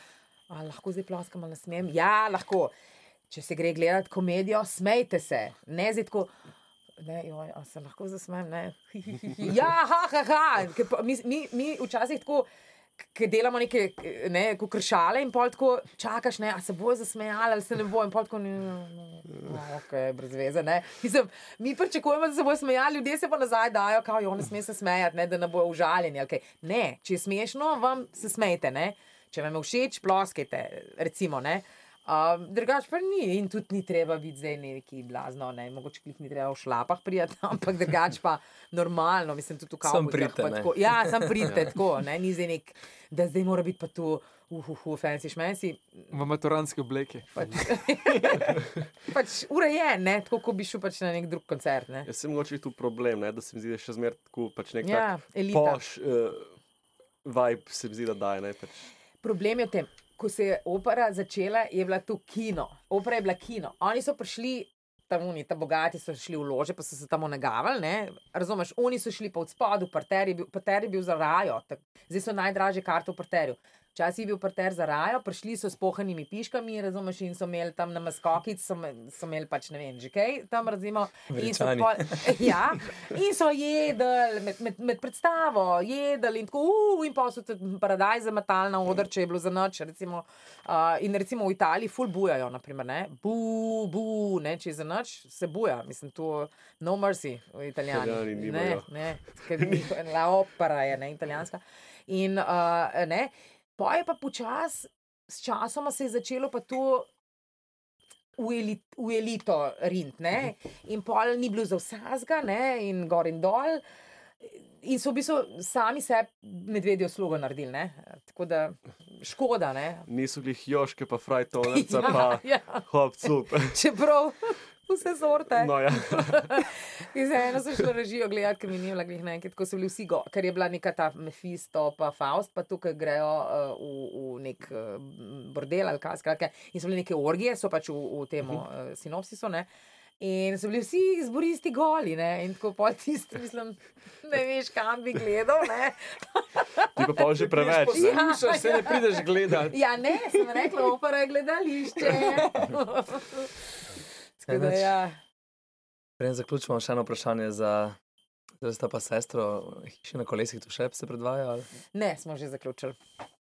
[SPEAKER 4] a, lahko zdaj ploskam ali ne smem. Ja, lahko. Če se gre gledati komedijo, smejte se, ne zdaj tako. Ne, joj, se lahko zasmejem. ne. Ja, ha, ha, ha. Mi, mi, mi včasih tako, ki delamo neke ne, kršale in pol tako čakaš, ne, a se bojo zasmejali ali se ne bo. In pol tako, ne, ok, brez veze. Ne. Mislim, mi pričakujemo, da se bojo smejali, ljudje se pa nazaj dajo, kao, jo ne sme se smejati, ne, da ne bojo užaljeni. kaj. Ne, če je smešno, vam se smejte. Ne. Če vam je všeč, ploskajte, recimo. Ne. Uh, drugač pa ni, in tudi ni treba biti zdaj neki blazno, ne, mogoče klih ni treba v šlapah prijeti, ampak drugač pa normalno, mislim, tudi v
[SPEAKER 2] pridite,
[SPEAKER 4] pa
[SPEAKER 2] ne.
[SPEAKER 4] tako. Ja, sam pridite tako, ne, ni zdaj nek, da zdaj mora biti pa tu, uhuhu, fancy šmensi.
[SPEAKER 5] V maturanski obleki.
[SPEAKER 4] Pač, pač urejen, ne, tako kot bi šel pač na nek drug koncert. Ne.
[SPEAKER 3] Jaz sem mogoče tu problem, ne, da se mi zdi, da še zmeraj tako pač nek
[SPEAKER 4] Ja,
[SPEAKER 3] poš uh, vibe, se mi zdi, da daje. Ne, pač.
[SPEAKER 4] Problem je v tem, ko se je opera začela, je bila to kino. Opera je bila kino. Oni so prišli. Tam oni, ta bogati so šli v lože, pa so se tam onegavali. Ne? Razumeš, oni so šli pa od spodaj, parter je bil, parter je bil za rajo, tak, zdaj so najdražje karte v parterju. Včasih je bil parter za rajo, prišli so s pohanimi piškami, razumeš, in so imeli tam na maskokic, so, so imeli pač ne vem, že kaj tam razimo. In so, pol, ja, in so jedli med, med, med predstavo, jedli in tako, uh, in pa so tudi paradajz zametali na oder, če je bilo za noč. Recimo, uh, in recimo v Italiji ful bujajo, naprimer, ne, bu, bu, ne, če je za noč, se buja, mislim, to no mercy v
[SPEAKER 3] Italijani
[SPEAKER 4] Italijani. Ne, ne, ker njihova- la opera je, ne, italijanska. In uh, ne, pa je pa počas, s časoma se je začelo pa to v, elit, v elito rint, ne, in pol ni bilo za vsega, ne, in gor in dol. in so v bistvu sami sebi medvedjo slugo naredili. Ne? Tako da škoda. Ne?
[SPEAKER 3] Niso bili joške, pa frajtonce, pa
[SPEAKER 4] ja.
[SPEAKER 3] hop, cup.
[SPEAKER 4] Čeprav vse sorte.
[SPEAKER 3] No, ja.
[SPEAKER 4] In za eno sem šla režijo gledati, ker mi ni bilo glih nekaj, tako so bili vsi, go, ker je bila neka ta Mephisto, pa Faust, pa tukaj grejo uh, v, v nek uh, bordel ali kaj, skratka. In so bile neke orgije, so pač v, v tem uh, sinopsisu, ne. In so bili vsi izboristi goli, ne, in tako pol tisti, mislim, ne veš, kam bi gledal, ne.
[SPEAKER 3] Ti pa pol že preveč. ne?
[SPEAKER 5] Poslušaš, se ne prideš gledati.
[SPEAKER 4] Ja, ne, sem rekla, opera je gledališče. Tako da, ja.
[SPEAKER 2] Preden zaključimo, še eno vprašanje za. Zdaj sta pa sestro, hiše na kolesih, tu še se predvaja. Ali?
[SPEAKER 4] Ne, smo že zaključili.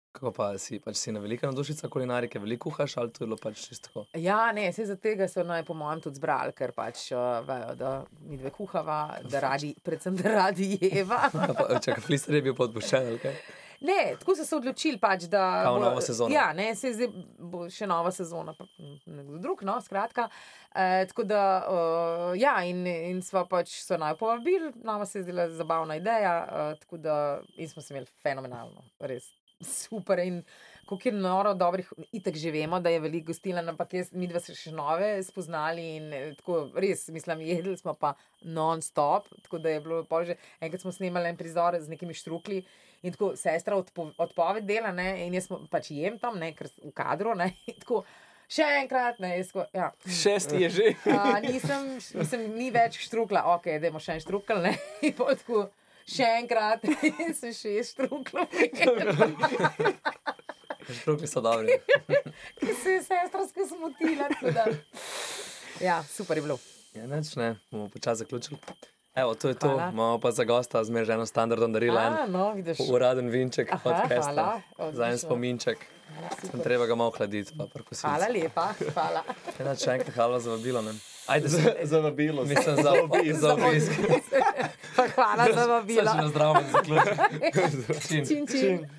[SPEAKER 2] Kako pa si, pač si na velika navdušica kulinarike, veliko kuhaš ali to je bilo pač čisto?
[SPEAKER 4] Ja, ne, vse za tega so naj po mojem tudi zbrali, ker pač uh, vejo, da mi dve kuhava, da radi, predvsem da radi jeva.
[SPEAKER 2] Čakaj, flister je bil podpuščen, ali kaj?
[SPEAKER 4] Ne, tako so se odločili, pač, da
[SPEAKER 2] Kao
[SPEAKER 4] bo-
[SPEAKER 2] nova sezona.
[SPEAKER 4] Ja, ne, se zdaj bo še nova sezona, pa nekdo drug, no, skratka. E, tako da, uh, ja, in, in smo pač so naj povabili, nama se je zdela zabavna ideja, uh, tako da in smo se imeli fenomenalno, res super. In kako je noro, dobrih, itek že vemo, da je veliko gostiln, ampak jaz, mi dva se še nove spoznali in tako res, mislim, jedli smo pa non-stop, tako da je bilo pol že, enkrat smo snemali en prizor z nekimi štrukli. In tako sestra odpo, odpoved dela, ne, in jaz pač jem tam, ne, ker v kadru, ne, in tako še enkrat, ne, jaz tako, ja.
[SPEAKER 5] Šesti je že.
[SPEAKER 4] A, nisem, nisem, ni več štrukla, ok, da imamo še en štrukl, ne, in tako, še enkrat, in sem šest štruklov,
[SPEAKER 2] Štrukli so dobri.
[SPEAKER 4] ki se je sestra skozi da. Ja, super je bilo.
[SPEAKER 2] Ja, neč ne, bomo počasi zaključili. Evo, to je to,
[SPEAKER 4] Hvala.
[SPEAKER 2] imamo pa za gosta eno standardno darilo.
[SPEAKER 4] A, no, vidiš.
[SPEAKER 2] Uraden vinček
[SPEAKER 4] Aha,
[SPEAKER 2] od Kesta. Za en spominček. Sem treba ga malo hladiti, pa prkositi.
[SPEAKER 4] Hvala lepa, hvala.
[SPEAKER 2] Enač še enkrat hvala za vabilo. Ne? Ajde, se,
[SPEAKER 3] Za vabilo.
[SPEAKER 2] mislim za obisk. Za obisk.
[SPEAKER 4] Hvala za vabilo.
[SPEAKER 2] na zdravo zaključim.
[SPEAKER 4] Čin, čin.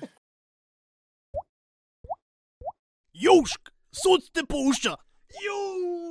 [SPEAKER 1] Južk, sod te pušča. Južk.